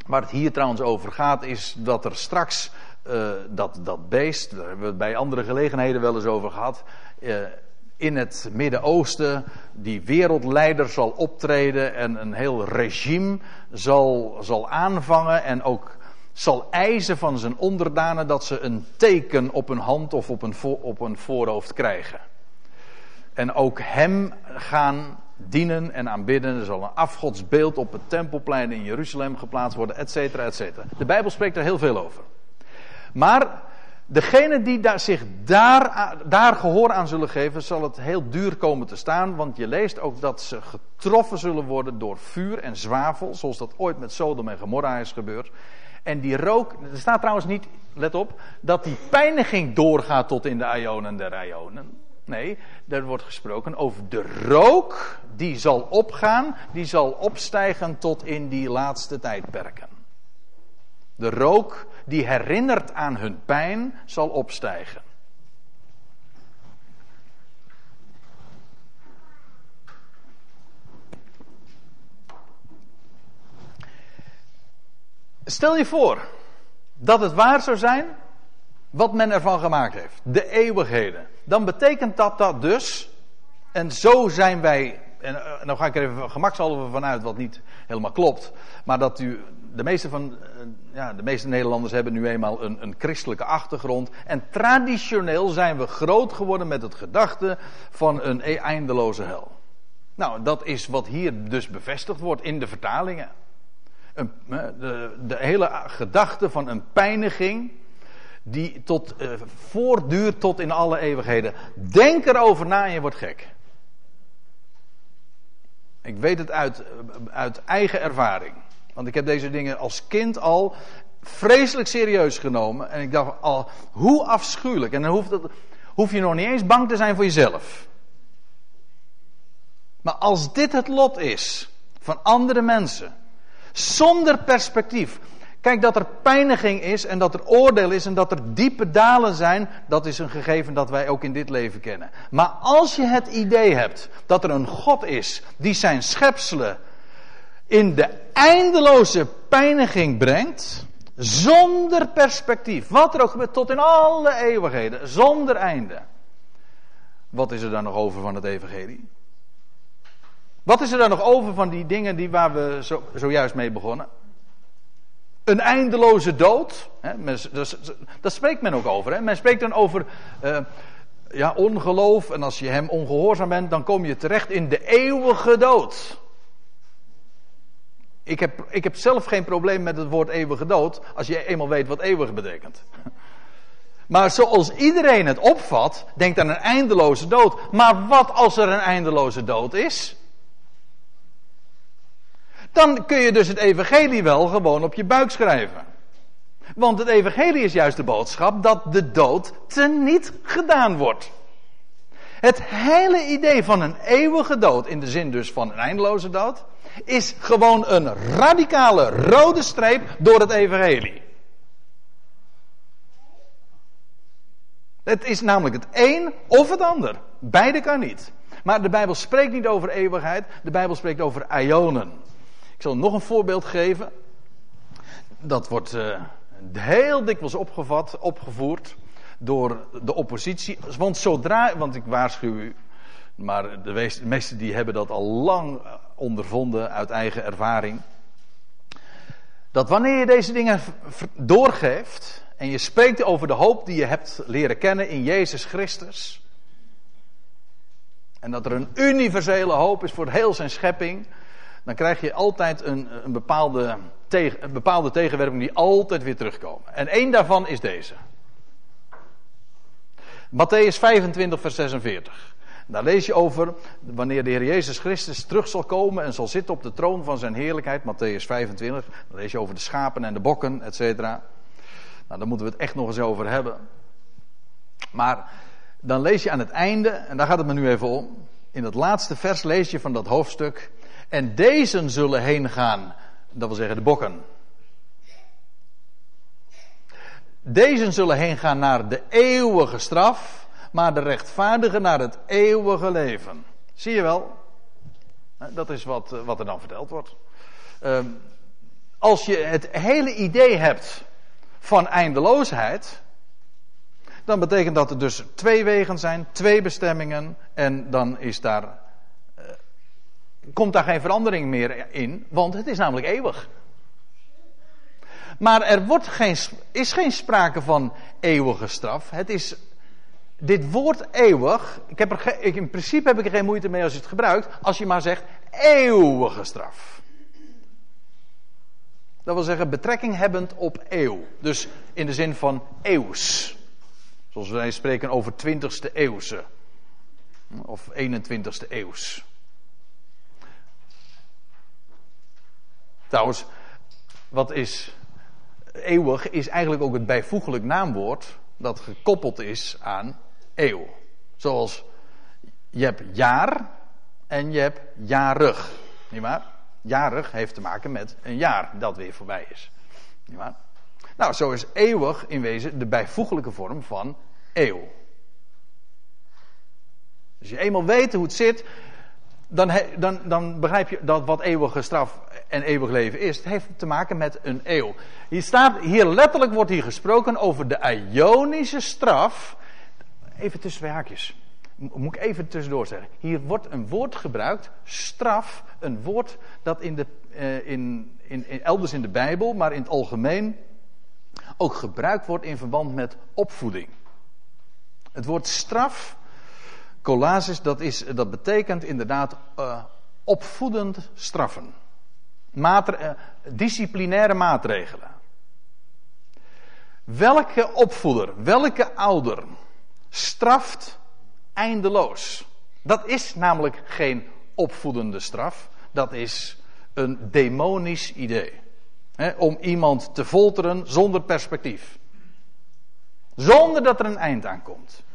S1: Waar het hier trouwens over gaat, is dat er straks uh, dat, dat beest, daar hebben we het bij andere gelegenheden wel eens over gehad. Uh, in het Midden-Oosten die wereldleider zal optreden en een heel regime zal, zal aanvangen en ook zal eisen van zijn onderdanen dat ze een teken op hun hand of op een, op een voorhoofd krijgen. En ook hem gaan dienen en aanbidden. Er zal een afgodsbeeld op het tempelplein in Jeruzalem geplaatst worden, et cetera, et cetera. De Bijbel spreekt er heel veel over. Maar degene die daar, zich daar, daar gehoor aan zullen geven, zal het heel duur komen te staan. Want je leest ook dat ze getroffen zullen worden door vuur en zwavel, zoals dat ooit met Sodom en Gomorra is gebeurd. En die rook, er staat trouwens niet, let op, dat die pijniging doorgaat tot in de ionen der ionen. Nee, er wordt gesproken over de rook die zal opgaan, die zal opstijgen tot in die laatste tijdperken. De rook die herinnert aan hun pijn zal opstijgen. Stel je voor dat het waar zou zijn wat men ervan gemaakt heeft. De eeuwigheden. Dan betekent dat dat dus, en zo zijn wij, en uh, nou ga ik er even gemakshalve vanuit wat niet helemaal klopt, maar dat u, de meeste van, uh, ja, de meeste Nederlanders hebben nu eenmaal een, een christelijke achtergrond. En traditioneel zijn we groot geworden met het gedachte van een eindeloze hel. Nou, dat is wat hier dus bevestigd wordt in de vertalingen de, de, hele gedachte van een pijniging die tot, uh, voortduurt tot in alle eeuwigheden. Denk erover na en je wordt gek. Ik weet het uit, uit eigen ervaring. Want ik heb deze dingen als kind al vreselijk serieus genomen. En ik dacht al, hoe afschuwelijk. En dan hoef je nog niet eens bang te zijn voor jezelf. Maar als dit het lot is van andere mensen, zonder perspectief. Kijk, dat er pijniging is en dat er oordeel is en dat er diepe dalen zijn, dat is een gegeven dat wij ook in dit leven kennen. Maar als je het idee hebt dat er een God is die zijn schepselen in de eindeloze pijniging brengt, zonder perspectief, wat er ook gebeurt, tot in alle eeuwigheden, zonder einde. Wat is er dan nog over van het evangelie? Wat is er dan nog over van die dingen die waar we zo, zojuist mee begonnen? Een eindeloze dood. Hè? daar spreekt men ook over. Hè? Men spreekt dan over uh, ja, ongeloof. En als je hem ongehoorzaam bent, dan kom je terecht in de eeuwige dood. Ik heb, ik heb zelf geen probleem met het woord eeuwige dood. Als je eenmaal weet wat eeuwig betekent. Maar zoals iedereen het opvat, denkt aan een eindeloze dood. Maar wat als er een eindeloze dood is? Dan kun je dus het evangelie wel gewoon op je buik schrijven. Want het evangelie is juist de boodschap dat de dood teniet gedaan wordt. Het hele idee van een eeuwige dood, in de zin dus van een eindeloze dood, is gewoon een radicale rode streep door het evangelie. Het is namelijk het een of het ander. Beide kan niet. Maar de Bijbel spreekt niet over eeuwigheid, de Bijbel spreekt over ionen. Ik zal nog een voorbeeld geven. Dat wordt uh, heel dikwijls opgevat, opgevoerd door de oppositie. Want zodra, want ik waarschuw u, maar de meesten die hebben dat al lang ondervonden uit eigen ervaring. Dat wanneer je deze dingen doorgeeft en je spreekt over de hoop die je hebt leren kennen in Jezus Christus. En dat er een universele hoop is voor heel zijn schepping dan krijg je altijd een, een, bepaalde, tegen, een bepaalde tegenwerping die altijd weer terugkomen. En één daarvan is deze. Matthäus 25, vers 46. Daar lees je over wanneer de Heer Jezus Christus terug zal komen en zal zitten op de troon van zijn heerlijkheid. Matthäus 25. Dan lees je over de schapen en de bokken, et cetera. Nou, daar moeten we het echt nog eens over hebben. Maar dan lees je aan het einde, en daar gaat het me nu even om. In het laatste vers lees je van dat hoofdstuk. En deze zullen heen gaan, dat wil zeggen de bokken. Deze zullen heen gaan naar de eeuwige straf, maar de rechtvaardigen naar het eeuwige leven. Zie je wel? Dat is wat, eh, wat er dan verteld wordt. Ehm, als je het hele idee hebt van eindeloosheid, dan betekent dat er dus twee wegen zijn, twee bestemmingen, en dan is daar komt daar geen verandering meer in, want het is namelijk eeuwig. Maar er wordt geen, is geen sprake van eeuwige straf. Het is dit woord eeuwig. Ik heb er, in principe heb ik er geen moeite mee als je het gebruikt. Als je maar zegt eeuwige straf. Dat wil zeggen betrekking hebbend op eeuw. Dus in de zin van eeuws. Zoals wij spreken over 20ste eeuwse. Of 21ste eeuws. Trouwens, wat is eeuwig is eigenlijk ook het bijvoeglijk naamwoord dat gekoppeld is aan eeuw. Zoals je hebt jaar en je hebt jarig. Niet waar? Jarig heeft te maken met een jaar dat weer voorbij is. Niet waar? Nou, zo is eeuwig in wezen de bijvoeglijke vorm van eeuw. Als je eenmaal weet hoe het zit, dan, dan, dan begrijp je dat wat eeuwige straf en eeuwig leven is. Heeft te maken met een eeuw. Hier staat, hier letterlijk wordt hier gesproken over de Ionische straf. Even tussen twee haakjes. Moet ik even tussendoor zeggen. Hier wordt een woord gebruikt, straf. Een woord dat in de, uh, in, in, in, elders in de Bijbel, maar in het algemeen ook gebruikt wordt in verband met opvoeding. Het woord straf Colasis, dat, is, dat betekent inderdaad uh, opvoedend straffen. Uh, disciplinaire maatregelen. Welke opvoeder, welke ouder straft eindeloos? Dat is namelijk geen opvoedende straf. Dat is een demonisch idee. om iemand te folteren zonder perspectief. Zonder dat er een eind aan komt.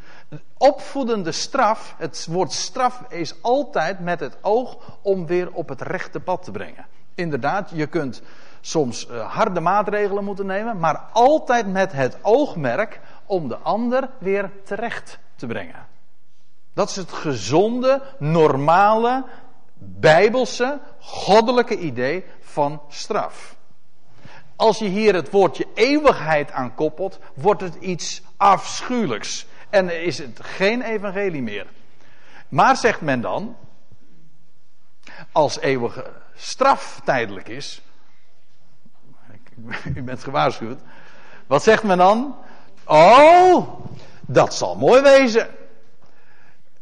S1: Opvoedende straf, het woord straf is altijd met het oog om weer op het rechte pad te brengen. Inderdaad, je kunt soms uh, harde maatregelen moeten nemen, maar altijd met het oogmerk om de ander weer terecht te brengen. Dat is het gezonde, normale, bijbelse, goddelijke idee van straf. Als je hier het woordje eeuwigheid aan koppelt, wordt het iets afschuwelijks. En is het geen evangelie meer. Maar zegt men dan, als eeuwige straf tijdelijk is. U bent gewaarschuwd. Wat zegt men dan? Oh, dat zal mooi wezen.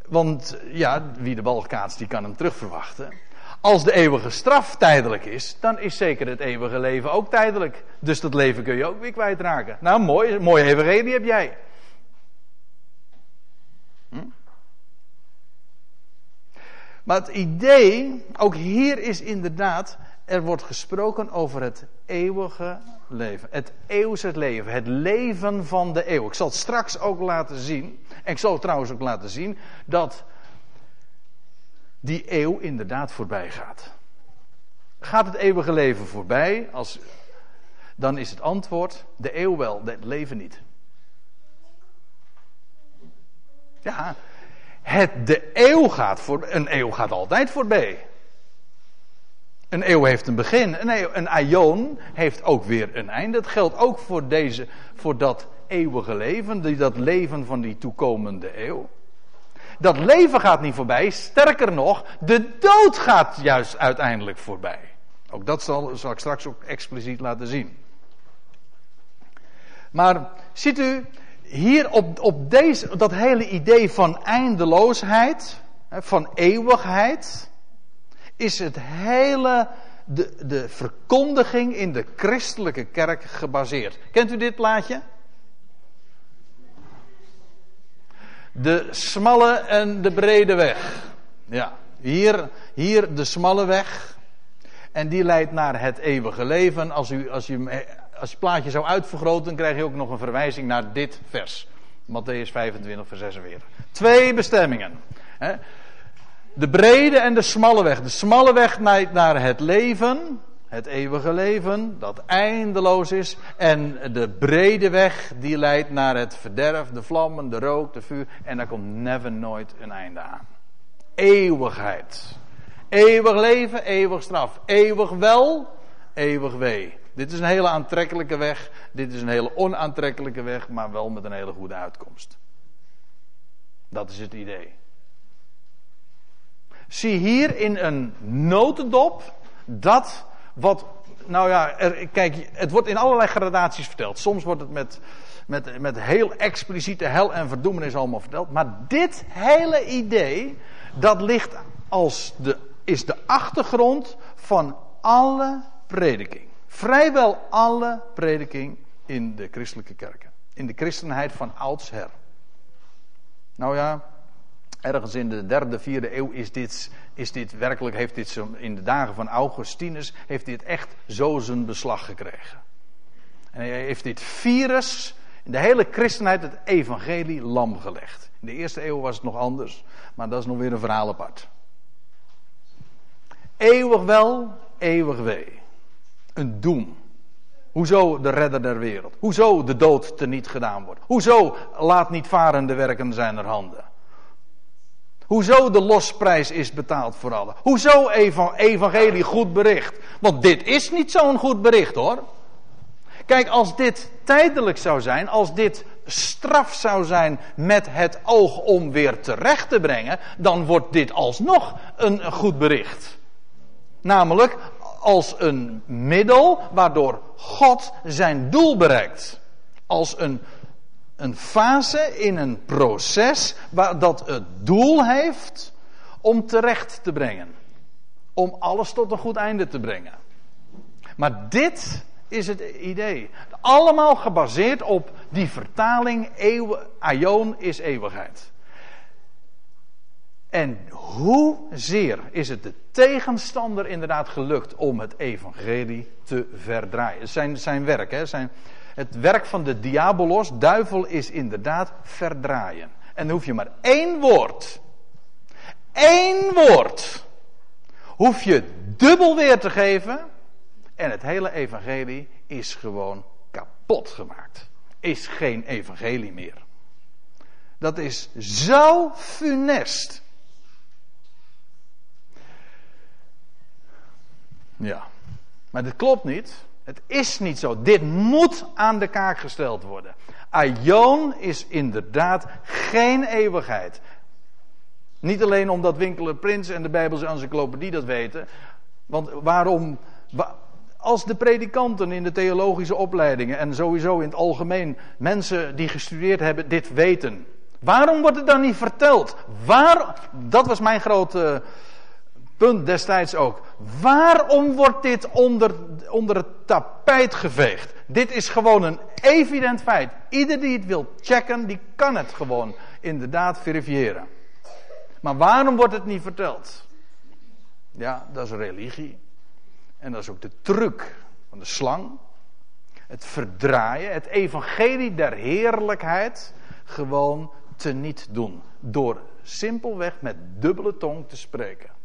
S1: Want ja, wie de bal kaatst, die kan hem terugverwachten. Als de eeuwige straf tijdelijk is, dan is zeker het eeuwige leven ook tijdelijk. Dus dat leven kun je ook weer kwijtraken. Nou, mooi, mooi evangelie heb jij. Maar het idee, ook hier is inderdaad, er wordt gesproken over het eeuwige leven. Het eeuwse leven, het leven van de eeuw. Ik zal het straks ook laten zien. En ik zal trouwens ook laten zien dat die eeuw inderdaad voorbij gaat. Gaat het eeuwige leven voorbij? Als, dan is het antwoord: de eeuw wel, het leven niet. Ja, het, de eeuw gaat voor, een eeuw gaat altijd voorbij. Een eeuw heeft een begin. Een, eeuw, een aion heeft ook weer een einde. Dat geldt ook voor, deze, voor dat eeuwige leven, die, dat leven van die toekomende eeuw. Dat leven gaat niet voorbij, sterker nog, de dood gaat juist uiteindelijk voorbij. Ook dat zal, zal ik straks ook expliciet laten zien. Maar ziet u, hier op, op deze, dat hele idee van eindeloosheid, van eeuwigheid, is het hele, de, de verkondiging in de christelijke kerk gebaseerd. Kent u dit plaatje? De smalle en de brede weg. Ja, hier, hier de smalle weg. En die leidt naar het eeuwige leven. Als u, als u als je het plaatje zou uitvergroten, dan krijg je ook nog een verwijzing naar dit vers. Matthäus 25, vers 46. Twee bestemmingen. De brede en de smalle weg. De smalle weg naar het leven, het eeuwige leven, dat eindeloos is. En de brede weg, die leidt naar het verderf, de vlammen, de rook, de vuur. En daar komt never nooit een einde aan. Eeuwigheid. Eeuwig leven, eeuwig straf. Eeuwig wel, eeuwig wee. Dit is een hele aantrekkelijke weg. Dit is een hele onaantrekkelijke weg, maar wel met een hele goede uitkomst. Dat is het idee. Zie hier in een notendop dat wat. Nou ja, er, kijk, het wordt in allerlei gradaties verteld. Soms wordt het met, met, met heel expliciete hel en verdoemenis allemaal verteld. Maar dit hele idee, dat ligt als de, is de achtergrond van alle prediking. Vrijwel alle prediking in de christelijke kerken. In de christenheid van oudsher. Nou ja, ergens in de derde, vierde eeuw is dit, is dit werkelijk, heeft dit in de dagen van Augustinus, heeft dit echt zo zijn beslag gekregen. En hij heeft dit virus in de hele christenheid het evangelie lam gelegd. In de eerste eeuw was het nog anders, maar dat is nog weer een verhaal apart. Eeuwig wel, eeuwig wee een doem. Hoezo de redder der wereld? Hoezo de dood teniet gedaan wordt? Hoezo laat niet varen de werken zijner handen? Hoezo de losprijs is betaald voor allen? Hoezo evangelie goed bericht? Want dit is niet zo'n goed bericht hoor. Kijk, als dit tijdelijk zou zijn, als dit straf zou zijn met het oog om weer terecht te brengen, dan wordt dit alsnog een goed bericht. Namelijk, als een middel waardoor God zijn doel bereikt. Als een, een fase in een proces waar dat het doel heeft om terecht te brengen. Om alles tot een goed einde te brengen. Maar dit is het idee. Allemaal gebaseerd op die vertaling eeuw, aion is eeuwigheid. En hoezeer is het de tegenstander inderdaad gelukt om het evangelie te verdraaien. Zijn, zijn werk, hè, zijn, het werk van de diabolos, duivel, is inderdaad verdraaien. En dan hoef je maar één woord, één woord, hoef je dubbel weer te geven. En het hele evangelie is gewoon kapot gemaakt. Is geen evangelie meer. Dat is zo funest. Ja, maar dit klopt niet. Het is niet zo. Dit moet aan de kaak gesteld worden. Aion is inderdaad geen eeuwigheid. Niet alleen omdat Winkeler Prins en de Bijbelse encyclopedie dat weten. Want waarom. Als de predikanten in de theologische opleidingen en sowieso in het algemeen mensen die gestudeerd hebben dit weten. Waarom wordt het dan niet verteld? Waar, dat was mijn grote punt destijds ook. Waarom wordt dit onder, onder het tapijt geveegd? Dit is gewoon een evident feit. Ieder die het wil checken, die kan het gewoon inderdaad verifiëren. Maar waarom wordt het niet verteld? Ja, dat is religie. En dat is ook de truc van de slang. Het verdraaien, het evangelie der heerlijkheid gewoon te niet doen. Door simpelweg met dubbele tong te spreken.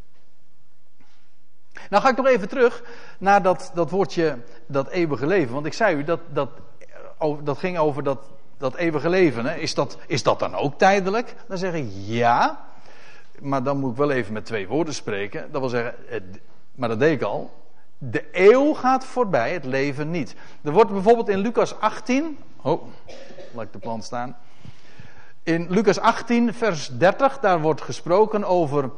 S1: Nou ga ik nog even terug naar dat, dat woordje, dat eeuwige leven. Want ik zei u, dat, dat, dat ging over dat, dat eeuwige leven. Hè. Is, dat, is dat dan ook tijdelijk? Dan zeg ik ja. Maar dan moet ik wel even met twee woorden spreken. Dat wil zeggen, maar dat deed ik al. De eeuw gaat voorbij, het leven niet. Er wordt bijvoorbeeld in Lucas 18. Oh, laat ik de plan staan. In Lucas 18, vers 30, daar wordt gesproken over.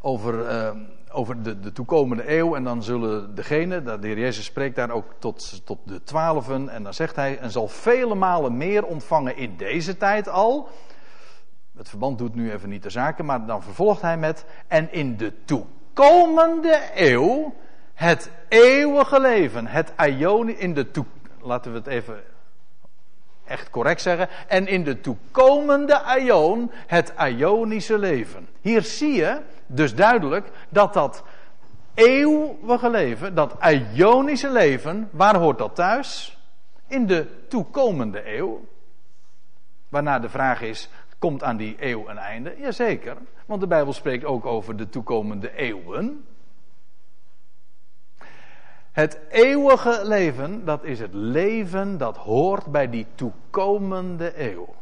S1: over uh, over de, de toekomende eeuw. En dan zullen degenen, de heer Jezus spreekt daar ook tot, tot de twaalfen. En dan zegt hij, en zal vele malen meer ontvangen in deze tijd al. Het verband doet nu even niet de zaken, maar dan vervolgt hij met, en in de toekomende eeuw het eeuwige leven, het Ioni, in de laten we het even echt correct zeggen, en in de toekomende Ion het Ionische leven. Hier zie je dus duidelijk dat dat eeuwige leven, dat Ionische leven, waar hoort dat thuis? In de toekomende eeuw. Waarna de vraag is, komt aan die eeuw een einde? Jazeker, want de Bijbel spreekt ook over de toekomende eeuwen. Het eeuwige leven, dat is het leven dat hoort bij die toekomende eeuw.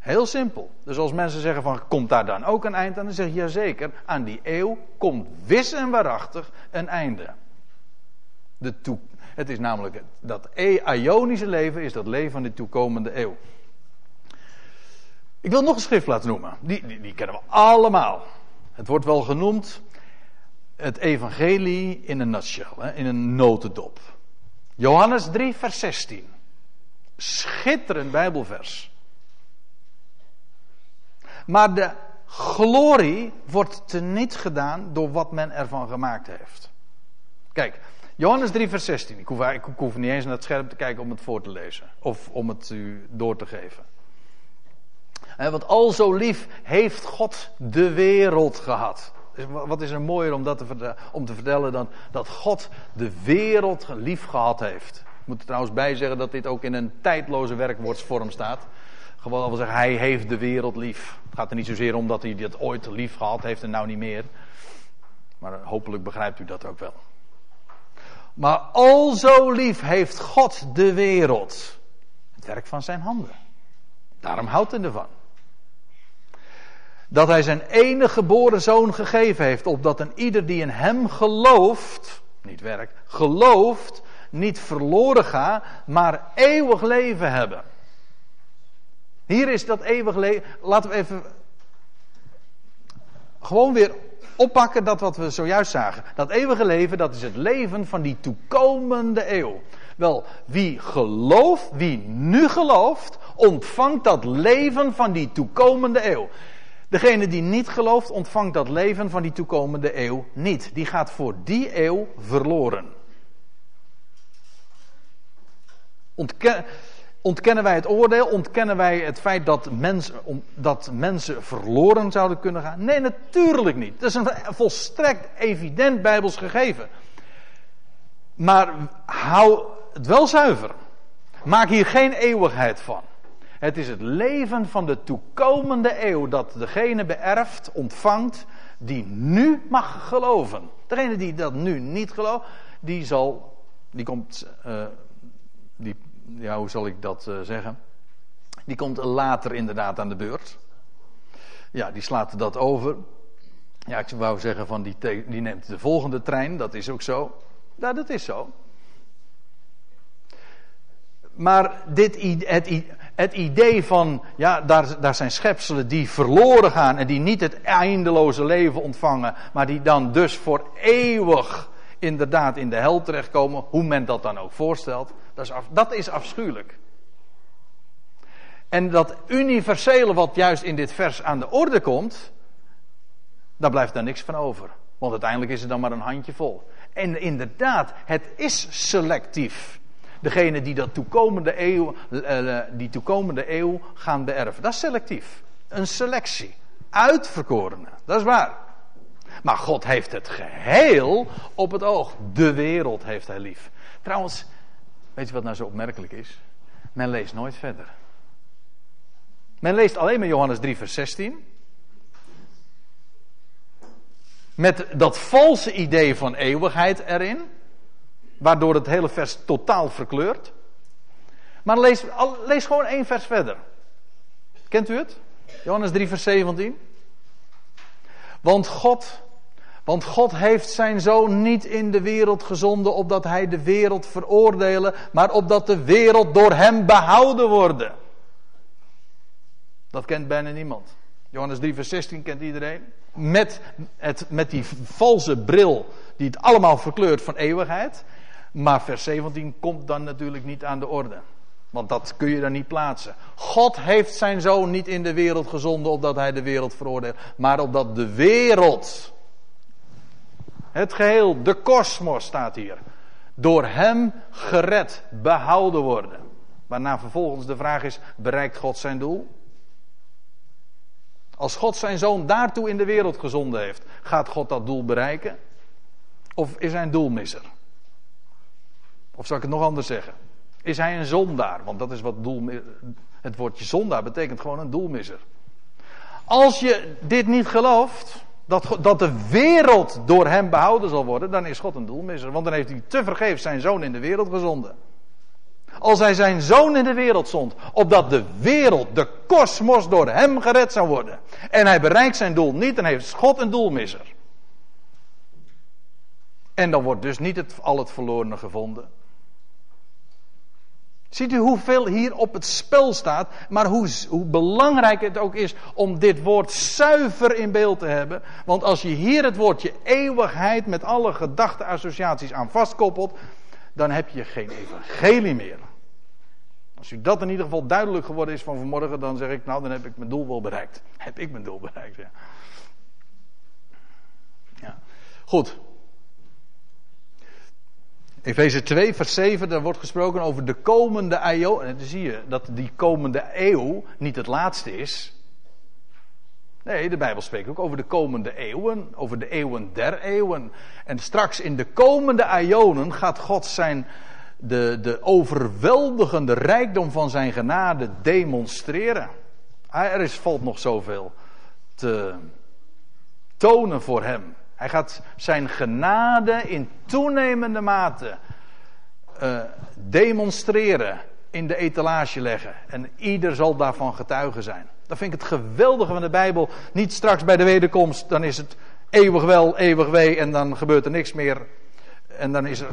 S1: Heel simpel. Dus als mensen zeggen van, komt daar dan ook een eind aan? Dan zeg je, jazeker, aan die eeuw komt wis en waarachtig een einde. De toe, het is namelijk dat Ionische leven is dat leven van de toekomende eeuw. Ik wil nog een schrift laten noemen. Die, die, die kennen we allemaal. Het wordt wel genoemd het evangelie in een nutshell, in een notendop. Johannes 3, vers 16. Schitterend Bijbelvers. Maar de glorie wordt teniet gedaan door wat men ervan gemaakt heeft. Kijk, Johannes 3, vers 16. Ik hoef, niet eens naar het scherm te kijken om het voor te lezen. Of om het u door te geven. want al zo lief heeft God de wereld gehad. Dus wat is er mooier om, dat te, om te vertellen dan dat God de wereld lief gehad heeft. Ik moet er trouwens bij zeggen dat dit ook in een tijdloze werkwoordsvorm staat. Gewoon wil zeggen, hij heeft de wereld lief. Het gaat er niet zozeer om dat hij dit ooit lief gehad heeft en nou niet meer. Maar hopelijk begrijpt u dat ook wel. Maar al zo lief heeft God de wereld. Het werk van zijn handen. Daarom houdt hij ervan dat hij zijn enige geboren zoon gegeven heeft, opdat een ieder die in hem gelooft, niet werkt, gelooft, niet verloren gaat, maar eeuwig leven hebben. Hier is dat eeuwig leven. Laten we even gewoon weer oppakken dat wat we zojuist zagen. Dat eeuwige leven, dat is het leven van die toekomende eeuw. Wel, wie gelooft, wie nu gelooft, ontvangt dat leven van die toekomende eeuw. Degene die niet gelooft, ontvangt dat leven van die toekomende eeuw niet. Die gaat voor die eeuw verloren. Ontken... Ontkennen wij het oordeel? Ontkennen wij het feit dat, mens, dat mensen verloren zouden kunnen gaan? Nee, natuurlijk niet. Dat is een volstrekt evident Bijbels gegeven. Maar hou het wel zuiver. Maak hier geen eeuwigheid van. Het is het leven van de toekomende eeuw dat degene beërft, ontvangt, die nu mag geloven. Degene die dat nu niet gelooft, die zal, die komt, uh, die, ja, hoe zal ik dat uh, zeggen? Die komt later inderdaad aan de beurt. Ja, die slaat dat over. Ja, ik wou zeggen van die, die neemt de volgende trein, dat is ook zo. Ja, dat is zo. Maar dit, het, het idee van, ja, daar, daar zijn schepselen die verloren gaan en die niet het eindeloze leven ontvangen, maar die dan dus voor eeuwig inderdaad in de hel terechtkomen, hoe men dat dan ook voorstelt, dat is, afschuwelijk. En dat universele wat juist in dit vers aan de orde komt, daar blijft daar niks van over. Want uiteindelijk is het dan maar een handje vol. En inderdaad, het is selectief. Degene die dat toekomende eeuw, eh, eh, die toekomende eeuw gaan beërven. Dat is selectief. Een selectie. Uitverkorenen. Dat is waar. Maar God heeft het geheel op het oog. De wereld heeft hij lief. Trouwens, weet je wat nou zo opmerkelijk is? Men leest nooit verder. Men leest alleen maar Johannes 3, vers 16. Met dat valse idee van eeuwigheid erin. Waardoor het hele vers totaal verkleurt. Maar lees, lees gewoon één vers verder. Kent u het? Johannes 3, vers 17. Want God, want God heeft zijn zoon niet in de wereld gezonden opdat hij de wereld veroordelen, maar opdat de wereld door hem behouden wordt. Dat kent bijna niemand. Johannes 3, vers 16 kent iedereen. Met, het, met die valse bril die het allemaal verkleurt van eeuwigheid. Maar vers 17 komt dan natuurlijk niet aan de orde. Want dat kun je dan niet plaatsen. God heeft zijn zoon niet in de wereld gezonden opdat hij de wereld veroordeelt. Maar opdat de wereld, het geheel, de kosmos staat hier. Door hem gered, behouden worden. Waarna vervolgens de vraag is, bereikt God zijn doel? Als God zijn zoon daartoe in de wereld gezonden heeft, gaat God dat doel bereiken? Of is hij een doelmisser? Of zou ik het nog anders zeggen? Is hij een zondaar? Want dat is wat doel, het woordje zondaar betekent gewoon een doelmisser. Als je dit niet gelooft, dat, dat de wereld door hem behouden zal worden, dan is God een doelmisser. Want dan heeft hij te vergeefs zijn zoon in de wereld gezonden. Als hij zijn zoon in de wereld zond, opdat de wereld, de kosmos door hem gered zou worden. En hij bereikt zijn doel niet, dan heeft God een doelmisser. En dan wordt dus niet het, al het verlorene gevonden. Ziet u hoeveel hier op het spel staat, maar hoe, hoe, belangrijk het ook is om dit woord zuiver in beeld te hebben. Want als je hier het woordje eeuwigheid met alle gedachteassociaties aan vastkoppelt, dan heb je geen evangelie meer. Als u dat in ieder geval duidelijk geworden is van vanmorgen, dan zeg ik, nou dan heb ik mijn doel wel bereikt. Heb ik mijn doel bereikt, ja. ja. Goed, Efeze 2, vers 7, daar wordt gesproken over de komende eeuw. En dan zie je dat die komende eeuw niet het laatste is. Nee, de Bijbel spreekt ook over de komende eeuwen, over de eeuwen der eeuwen. En straks in de komende eonen gaat God zijn, de, de overweldigende rijkdom van zijn genade demonstreren. Ah, er is, valt nog zoveel te tonen voor hem. Hij gaat zijn genade in toenemende mate uh, demonstreren, in de etalage leggen. En ieder zal daarvan getuige zijn. Dat vind ik het geweldige van de Bijbel. Niet straks bij de wederkomst, dan is het eeuwig wel, eeuwig wee en dan gebeurt er niks meer. En dan is er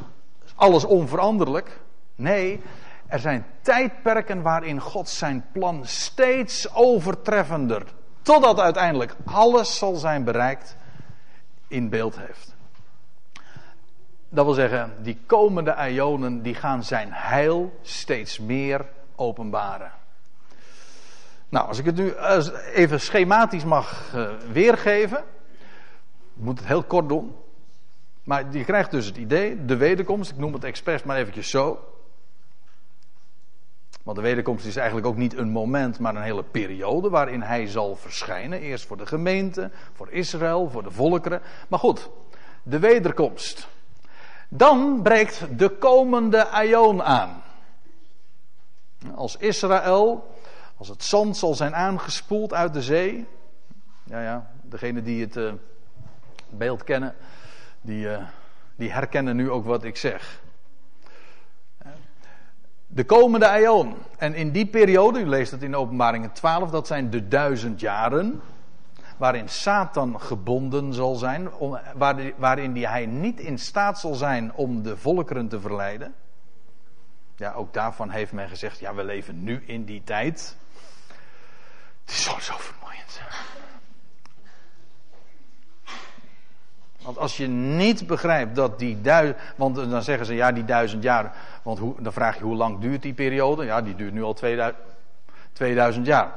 S1: alles onveranderlijk. Nee, er zijn tijdperken waarin God zijn plan steeds overtreffender, totdat uiteindelijk alles zal zijn bereikt in beeld heeft. Dat wil zeggen, die komende ionen die gaan zijn heil steeds meer openbaren. Nou, als ik het nu even schematisch mag uh, weergeven, moet het heel kort doen. Maar je krijgt dus het idee, de wederkomst, ik noem het expres maar eventjes zo. Want de wederkomst is eigenlijk ook niet een moment, maar een hele periode waarin hij zal verschijnen. Eerst voor de gemeente, voor Israël, voor de volkeren. Maar goed, de wederkomst. Dan breekt de komende aion aan. Als Israël, als het zand zal zijn aangespoeld uit de zee. Ja, ja, degene die het uh, beeld kennen, die, uh, die herkennen nu ook wat ik zeg. De komende aion. En in die periode, u leest het in openbaringen 12, dat zijn de duizend jaren. Waarin Satan gebonden zal zijn. waarin hij niet in staat zal zijn om de volkeren te verleiden. Ja, ook daarvan heeft men gezegd: ja, we leven nu in die tijd. Het is zo, zo vermoeiend. Want als je niet begrijpt dat die duizend. Want dan zeggen ze ja, die duizend jaar. Want hoe, dan vraag je hoe lang duurt die periode? Ja, die duurt nu al 2000, 2000 jaar.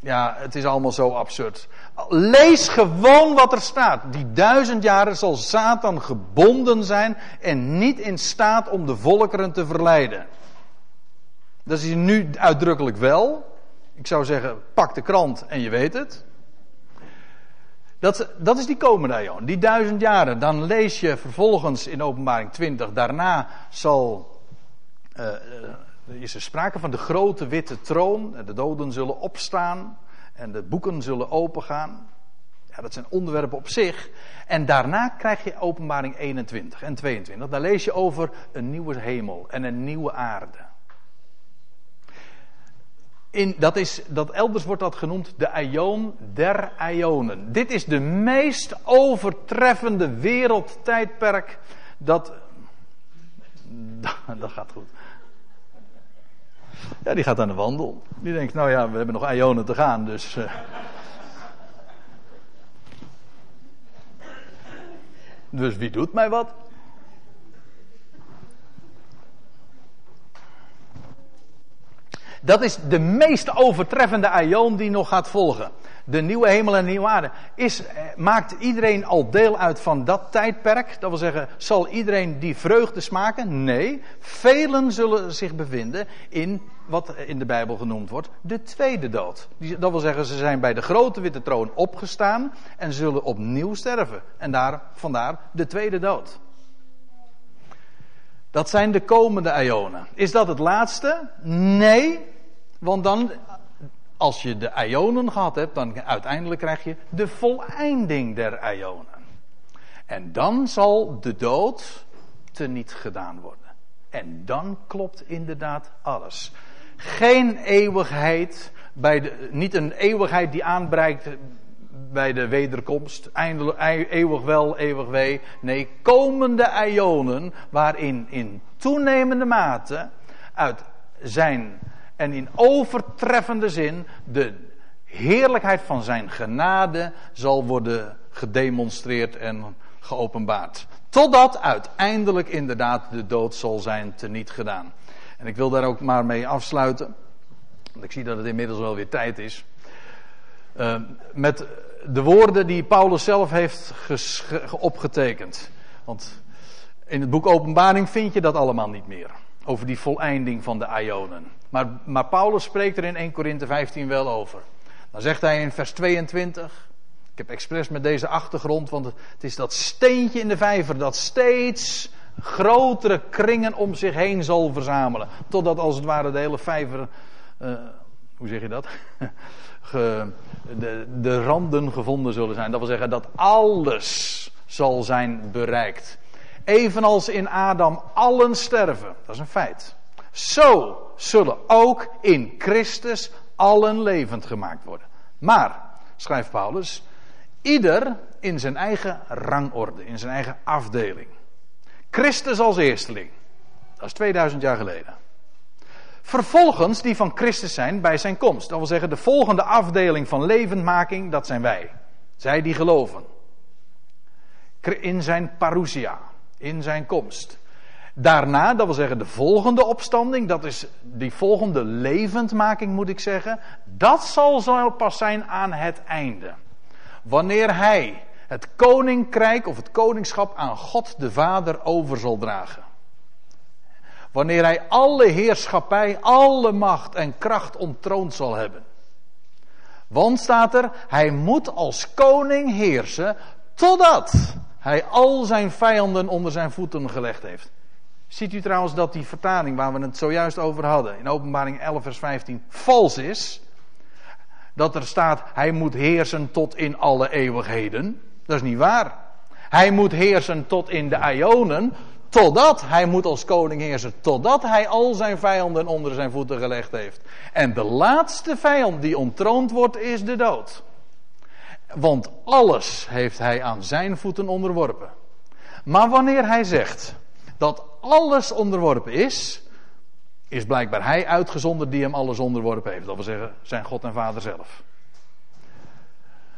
S1: Ja, het is allemaal zo absurd. Lees gewoon wat er staat. Die duizend jaren zal Satan gebonden zijn en niet in staat om de volkeren te verleiden. Dat is nu uitdrukkelijk wel. Ik zou zeggen, pak de krant en je weet het. Dat, dat is die komende eeuw, die duizend jaren. Dan lees je vervolgens in openbaring 20, daarna zal, uh, is er sprake van de grote witte troon. De doden zullen opstaan en de boeken zullen opengaan. Ja, dat zijn onderwerpen op zich. En daarna krijg je openbaring 21 en 22. Daar lees je over een nieuwe hemel en een nieuwe aarde. Dat, is, dat elders wordt dat genoemd de Aion der Aionen. Dit is de meest overtreffende wereldtijdperk dat. Dat gaat goed. Ja, die gaat aan de wandel. Die denkt, nou ja, we hebben nog Aionen te gaan, dus. Uh... Dus wie doet mij wat? Dat is de meest overtreffende aion die nog gaat volgen. De nieuwe hemel en de nieuwe aarde. Is, eh, maakt iedereen al deel uit van dat tijdperk? Dat wil zeggen, zal iedereen die vreugde smaken? Nee. Velen zullen zich bevinden in wat in de Bijbel genoemd wordt, de tweede dood. Dat wil zeggen, ze zijn bij de grote witte troon opgestaan en zullen opnieuw sterven. En daar, vandaar de tweede dood. Dat zijn de komende eonen. Is dat het laatste? Nee, want dan, als je de eonen gehad hebt, dan uiteindelijk krijg je de voleinding der eonen. En dan zal de dood teniet gedaan worden. En dan klopt inderdaad alles. Geen eeuwigheid, bij de, niet een eeuwigheid die aanbreikt bij de wederkomst. Eeuwig wel, eeuwig wee. Nee, komende eonen waarin in toenemende mate uit zijn en in overtreffende zin de heerlijkheid van zijn genade zal worden gedemonstreerd en geopenbaard. Totdat uiteindelijk inderdaad de dood zal zijn teniet gedaan. En ik wil daar ook maar mee afsluiten. Want ik zie dat het inmiddels wel weer tijd is. Uh, met de woorden die Paulus zelf heeft opgetekend. Want in het boek Openbaring vind je dat allemaal niet meer. Over die voleinding van de Ionen. Maar, maar Paulus spreekt er in 1 Korinthe 15 wel over. Dan zegt hij in vers 22. Ik heb expres met deze achtergrond, want het is dat steentje in de vijver dat steeds grotere kringen om zich heen zal verzamelen. Totdat als het ware de hele vijver, uh, hoe zeg je dat? De, de randen gevonden zullen zijn. Dat wil zeggen dat alles zal zijn bereikt. Evenals in Adam allen sterven. Dat is een feit. Zo zullen ook in Christus allen levend gemaakt worden. Maar, schrijft Paulus, ieder in zijn eigen rangorde, in zijn eigen afdeling. Christus als eersteling. Dat is 2000 jaar geleden. Vervolgens die van Christus zijn bij zijn komst. Dat wil zeggen, de volgende afdeling van levendmaking, dat zijn wij. Zij die geloven. In zijn parousia, in zijn komst. Daarna, dat wil zeggen de volgende opstanding, dat is die volgende levendmaking moet ik zeggen. Dat zal pas zijn aan het einde. Wanneer hij het koninkrijk of het koningschap aan God de Vader over zal dragen. Wanneer hij alle heerschappij, alle macht en kracht ontroond zal hebben. Want staat er, hij moet als koning heersen totdat hij al zijn vijanden onder zijn voeten gelegd heeft. Ziet u trouwens dat die vertaling waar we het zojuist over hadden, in openbaring 11 vers 15, vals is? Dat er staat, hij moet heersen tot in alle eeuwigheden. Dat is niet waar. Hij moet heersen tot in de Ionen, totdat hij moet als koning heersen, totdat hij al zijn vijanden onder zijn voeten gelegd heeft. En de laatste vijand die ontroond wordt, is de dood. Want alles heeft hij aan zijn voeten onderworpen. Maar wanneer hij zegt dat alles onderworpen is, is blijkbaar hij uitgezonderd die hem alles onderworpen heeft. Dat wil zeggen, zijn God en Vader zelf.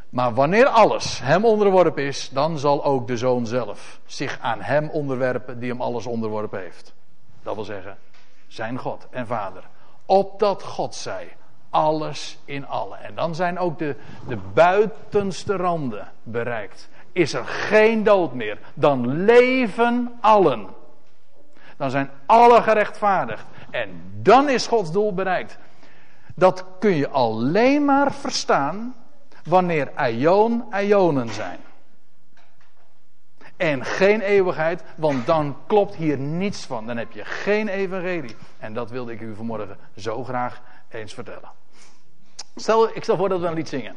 S1: Maar wanneer alles hem onderworpen is, dan zal ook de zoon zelf zich aan hem onderwerpen die hem alles onderworpen heeft. Dat wil zeggen, zijn God en Vader. Opdat God zij alles in alle. En dan zijn ook de, de buitenste randen bereikt. Is er geen dood meer. Dan leven allen. Dan zijn alle gerechtvaardigd. En dan is Gods doel bereikt. Dat kun je alleen maar verstaan wanneer Aion Aionen zijn. En geen eeuwigheid, want dan klopt hier niets van. Dan heb je geen evangelie. En dat wilde ik u vanmorgen zo graag eens vertellen. Stel, ik stel voor dat we een lied zingen.